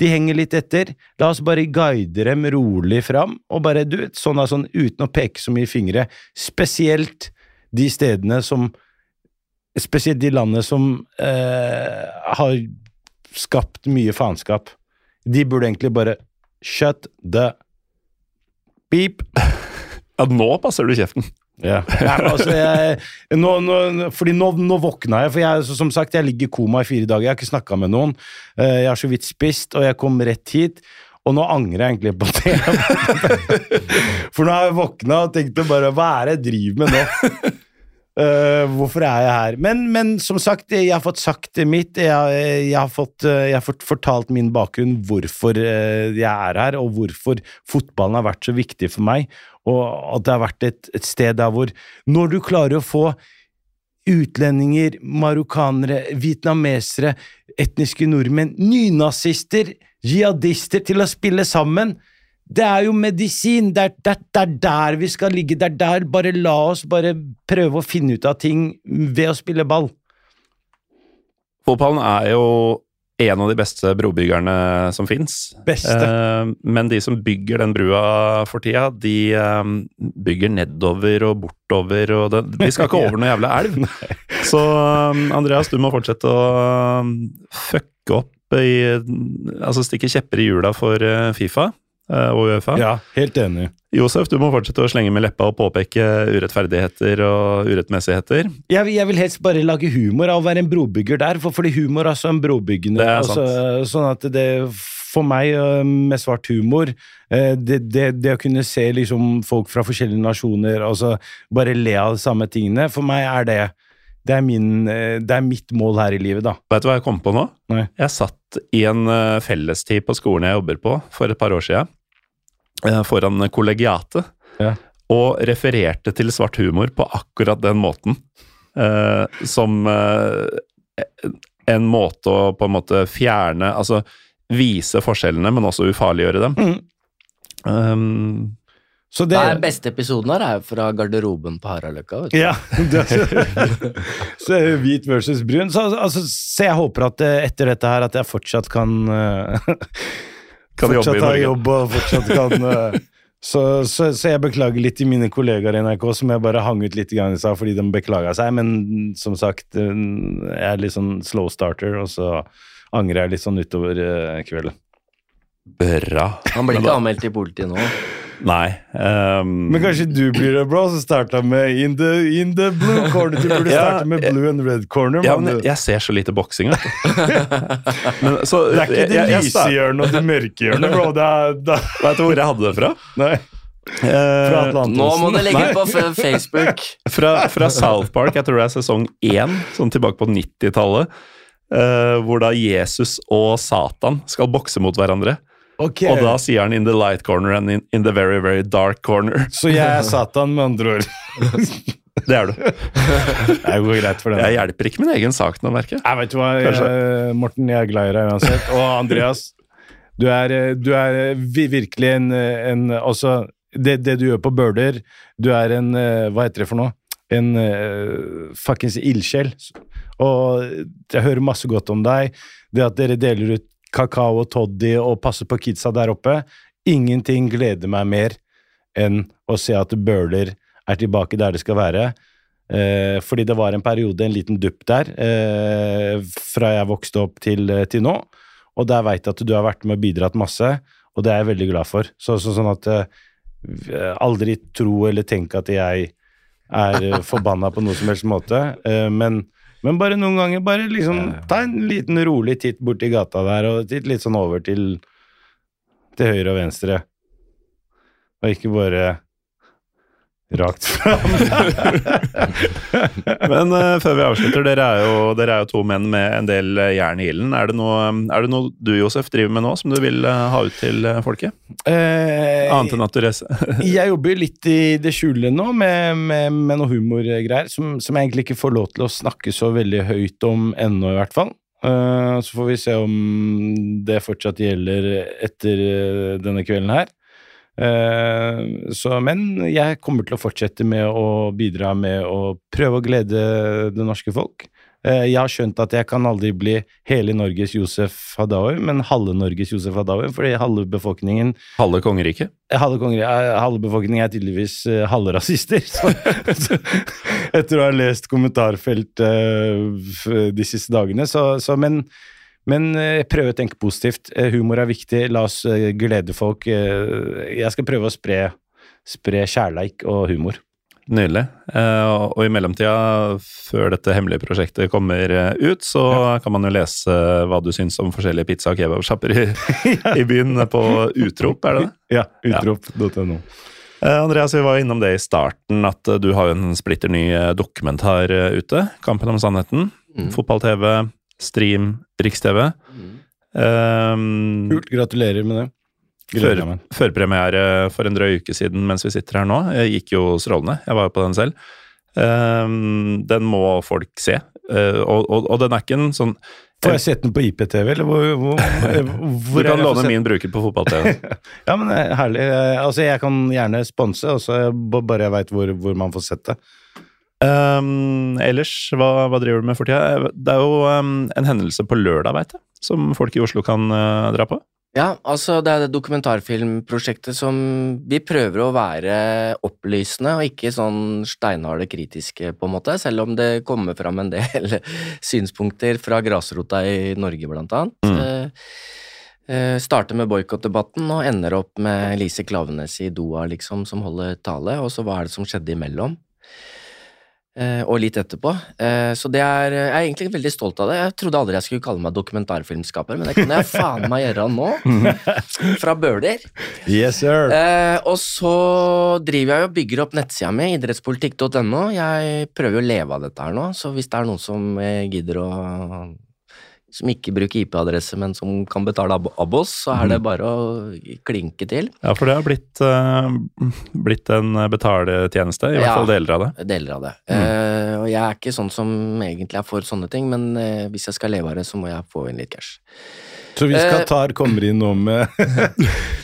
de henger litt etter. La oss bare guide dem rolig fram, og bare du vet, sånn, sånn uten å peke så mye fingre. Spesielt de stedene som Spesielt de landene som eh, har skapt mye faenskap. De burde egentlig bare shut the beep. *laughs* Ja, nå passer du kjeften. Ja. ja altså jeg, nå, nå, fordi nå, nå, våkna jeg, for jeg, som sagt, jeg ligger i koma i fire dager. Jeg har ikke snakka med noen. Eh, jeg har så vidt spist, og jeg kom rett hit. Og nå angrer jeg egentlig på det. *laughs* For nå har jeg våkna og tenkte bare Hva er det jeg driver med nå? Uh, hvorfor er jeg her? Men, men, som sagt, jeg har fått sagt det mitt. Jeg, jeg, har, fått, eh, jeg har fått fortalt min bakgrunn, hvorfor eh, jeg er her, og hvorfor fotballen har vært så viktig for meg. Og at det har vært et, et sted der hvor Når du klarer å få utlendinger, marokkanere, vietnamesere, etniske nordmenn, nynazister, jihadister til å spille sammen det er jo medisin! Det er, det, det er, der vi skal ligge. Det er der Bare la oss bare prøve å finne ut av ting ved å spille ball. Fotballen er jo en av de beste brobyggerne som fins. Eh, men de som bygger den brua for tida, de eh, bygger nedover og bortover og det, De skal ikke *laughs* over noe jævla elv. Så eh, Andreas, du må fortsette å um, fucke opp i Altså stikke kjepper i hjula for uh, Fifa. Eh, og Uefa. Ja, helt enig. Josef, du må fortsette å slenge med leppa og påpeke urettferdigheter og urettmessigheter. Jeg, jeg vil helst bare lage humor av å være en brobygger der, for fordi humor er også en brobyggende. Altså, sånn at det for meg eh, med svart humor, eh, det, det, det, å kunne se liksom folk fra forskjellige nasjoner altså bare le av de samme tingene, for meg er det det er, min, det er mitt mål her i livet, da. Vet du hva jeg kom på nå? Nei. Jeg satt i en fellestid på skolen jeg jobber på for et par år siden. Eh, foran kollegiatet ja. og refererte til svart humor på akkurat den måten. Eh, som eh, en måte å på en måte fjerne Altså vise forskjellene, men også ufarliggjøre dem. Mm. Um, så det Nei, beste episoden her er jo fra garderoben på Haraldløkka. Ja, så *laughs* hvit versus brun. Så, altså, så, jeg håper at etter dette her at jeg fortsatt kan *laughs* kan fortsatt jobbe ha jobb og fortsatt kan uh, så, så, så, jeg beklager litt til mine kollegaer i NRK, som jeg bare hang ut litt i stad fordi de beklaga seg. Men som sagt, eh, jeg er litt sånn slow starter, og så angrer jeg litt sånn utover kvelden. Bra. Han blir ikke anmeldt til politiet nå? Nei. Um, Men kanskje du blir det, bro, som starta med in the, in the, blue corner. Du burde ja, starte med blue and red corner. Ja, men jeg ser så lite boksing, vet du. *laughs* men, så, det er ikke det lyse hjørnet og det mørke hjørnet, bro. Det er, det... Vet du hvor jeg hadde det fra? Nei. Uh, nå må du legge ut på Facebook. *laughs* fra, fra, South Park, jeg tror det er sesong én, sånn tilbake på 90-tallet. Uh, eh, hvor da Jesus og Satan skal bokse mot hverandre. Okay. Og da sier han 'in the light corner and in, in the very, very dark corner'. Så jeg er Satan, med andre ord. *laughs* det er du. Det går greit for den. Jeg hjelper ikke min egen sak nå, merker jeg. Jeg vet hva, jeg, Morten, jeg er glad i deg uansett. Og Andreas, du er, du er virkelig en, en Altså, det, det, du gjør på Bøler, du er en Hva heter det for noe? En uh, fuckings ildsjel. Og jeg hører masse godt om deg. Det at dere deler ut kakao og toddy og passe på kidsa der oppe. Ingenting gleder meg mer enn å se at Bøhler er tilbake der det skal være. Eh, fordi det var en periode, en liten dupp der, eh, fra jeg vokste opp til, eh, til nå. Og der veit jeg at du har vært med og bidratt masse, og det er jeg veldig glad for. Så, så, sånn at eh, Aldri tro eller tenk at jeg er eh, forbanna på noe som helst måte, eh, men men bare noen ganger, bare liksom ta en liten rolig titt borti gata der, og titt litt sånn over til, til høyre og venstre. og ikke bare rakt fram. *laughs* Men uh, før vi avslutter, dere er, jo, dere er jo to menn med en del eh, jern i ilden. Er, noe- er det noe du, Josef, driver med nå som du vil uh, ha ut til eh, folket? Eh, Annet enn at du reiser *laughs* Jeg jobber litt i det skjulte nå, med, med, med noe humorgreier som, som jeg egentlig ikke får lov til å snakke så veldig høyt om ennå, i hvert fall. Eh, så får vi se om det fortsatt gjelder etter eh, denne kvelden her. Eh, så, men jeg kommer til å fortsette med å bidra med å prøve å glede det norske folk. Eh, jeg har skjønt at jeg kan aldri bli hele Norges Josef Hadaoui, men halve Norges Josef Hadaoui, fordi halve befolkningen halve kongeriket? Halve, konger, eh, halve befolkningen er tydeligvis halve rasister. *laughs* Så, så, etter å ha lest kommentarfelt de siste dagene. Så, så, men men prøv å tenke positivt. Eh, humor er viktig. La oss eh, glede folk. Eh, jeg skal prøve å spre, spre kjærleik og humor. Nydelig. Eh, og i mellomtida, før dette hemmelige prosjektet kommer eh, ut, så kan man jo lese hva du syns om forskjellige pizza- og kebabsjapper i, *laughs* *laughs* i byen på Utrop, er det det? Ja, utrop.no. Eh, Andreas, vi var innom det i starten, at eh, du har jo en splitter ny eh, dokumentar eh, ute. 'Kampen om sannheten'. Mm. Fotball-TV, stream, Riks-TV. Um, Kult. Gratulerer med det. Før, førpremiere for en drøy uke siden mens vi sitter her nå. Jeg gikk jo strålende. Jeg var jo på den selv. Um, den må folk se. Uh, og, og, og den er ikke en sånn Får jeg sett den på IPTV, eller hvor, hvor, hvor, *laughs* Du kan låne min bruker på fotball-TV. *laughs* Ja, men eh, herlig. Eh, Altså, jeg kan gjerne sponse, altså, bare jeg veit hvor, hvor man får sett det. Ehm, ellers, hva, hva driver du med for tida? Det er jo um, en hendelse på lørdag, veit jeg, som folk i Oslo kan uh, dra på. Ja, altså det er det dokumentarfilmprosjektet som Vi prøver å være opplysende og ikke sånn steinharde kritiske, på en måte, selv om det kommer fram en del *laughs* synspunkter fra grasrota i Norge, blant annet. Mm. Eh, eh, starter med boikottdebatten og ender opp med Lise Klavenes i Doha, liksom, som holder tale, og så hva er det som skjedde imellom? Eh, og litt etterpå. Eh, så det er, jeg er egentlig veldig stolt av det. Jeg trodde aldri jeg skulle kalle meg dokumentarfilmskaper, men det kan jeg faen meg gjøre nå. *laughs* Fra Bøler. Yes, sir. Eh, og så driver jeg og bygger opp nettsida mi, idrettspolitikk.no. Jeg prøver å leve av dette her nå, så hvis det er noen som gidder å som ikke bruker IP-adresse, men som kan betale ab abos, så er det bare å klinke til. Ja, for det har blitt, uh, blitt en betaletjeneste, i hvert fall deler av det. Deler av det. Eh, og jeg er ikke sånn som egentlig er for sånne ting, men uh, hvis jeg skal leve av det, så må jeg få inn litt cash. Så hvis eh, Qatar kommer inn nå med, *laughs*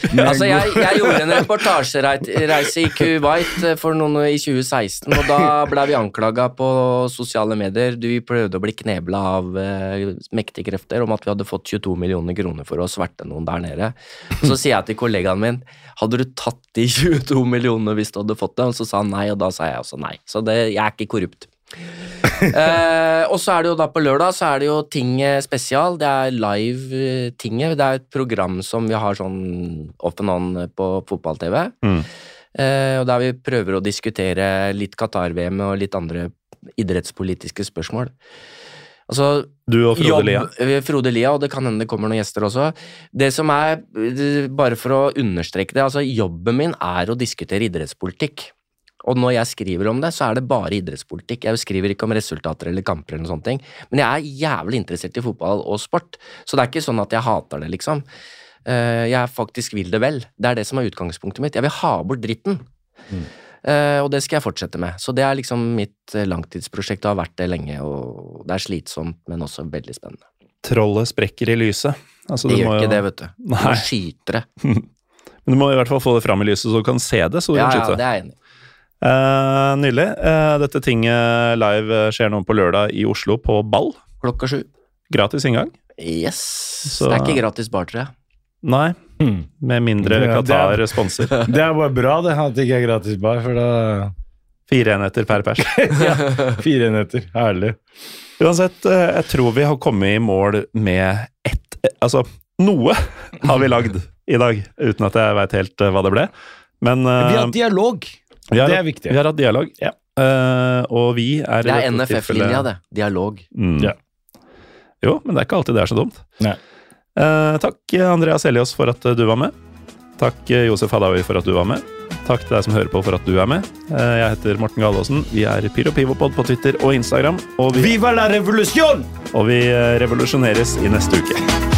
Altså, jeg, jeg gjorde en reportasjereise i Kuwait eh, for noen i 2016, og da ble vi anklaga på sosiale medier. Du prøvde å bli knebla av eh, mektige krefter om at vi hadde fått 22 millioner kroner for å sverte noen der nede. Så sier jeg til kollegaen min hadde du tatt de 22 millionene hvis du hadde fått det? Og så sa han nei, og da sa jeg også nei. Så det, jeg er ikke korrupt. Eh, og så er det jo da på lørdag så er det jo Tinget spesial. Det er live eh, Tinget. Det er et program som vi har sånn off and on på fotball-TV. Mm. Eh, og der vi prøver å diskutere litt Qatar-VM og litt andre idrettspolitiske spørsmål. Altså, Du og Frode Lia. eh, Frode Lia, og det kan hende det kommer noen gjester også. Det som er, eh, bare for å understreke det, altså jobben min er å diskutere idrettspolitikk. Og når jeg skriver om det, så er det bare idrettspolitikk. Jeg skriver ikke om resultater eller kamper eller sånne ting. Men jeg er jævlig interessert i fotball og sport, så det er ikke sånn at jeg hater det, liksom. Eh, Jeg faktisk vil det vel. Det er det som er utgangspunktet mitt. Jeg vil ha bort dritten. Eh, og det skal jeg fortsette med. Så det er liksom mitt eh, langtidsprosjekt og har vært det lenge. Og det er slitsomt, men også veldig spennende. Trollet sprekker i lyset. Altså, Det gjør ikke jo- det, vet du. Nei. Du skyter det. *laughs* Men du må i hvert fall få det fram i lyset, så du kan se det. så du Ja, kan ja, det er jeg enig Eh, nydelig. Uh, dette tinget live eh, skjer nå på lørdag i Oslo, på Ball. Klokka sju. Gratis inngang. Yes. Så- Det er ikke gratis bar, tror jeg. Nei, Mm. med mindre Ja, det Qatar sponser. *laughs* Det er bare bra det, at det ikke er gratis bar, for da Fire enheter per pers. *laughs* Fire enheter. Herlig. Uansett, jeg tror vi har kommet i mål med ett Altså, noe har vi lagd i dag, uten at jeg veit helt hva det ble. Men uh, Vi har dialog. Vi har det er viktig. Vi har hatt dialog. Ja. uh, og vi er Det er NFF-linja, det. Dialog. Mm. Ja. Jo, men det er ikke alltid det er så dumt. Nei. Eh, takk, Andreas Elios, for at du var med. Takk, Josef Hadaoui, for at du var med. Takk til deg som hører på for at du er med. Uh, Jeg heter Morten Galaasen. Vi er Pyro Pivopod på Twitter og Instagram. Og vi, Viva la revolusjon! og vi revolusjoneres i neste uke.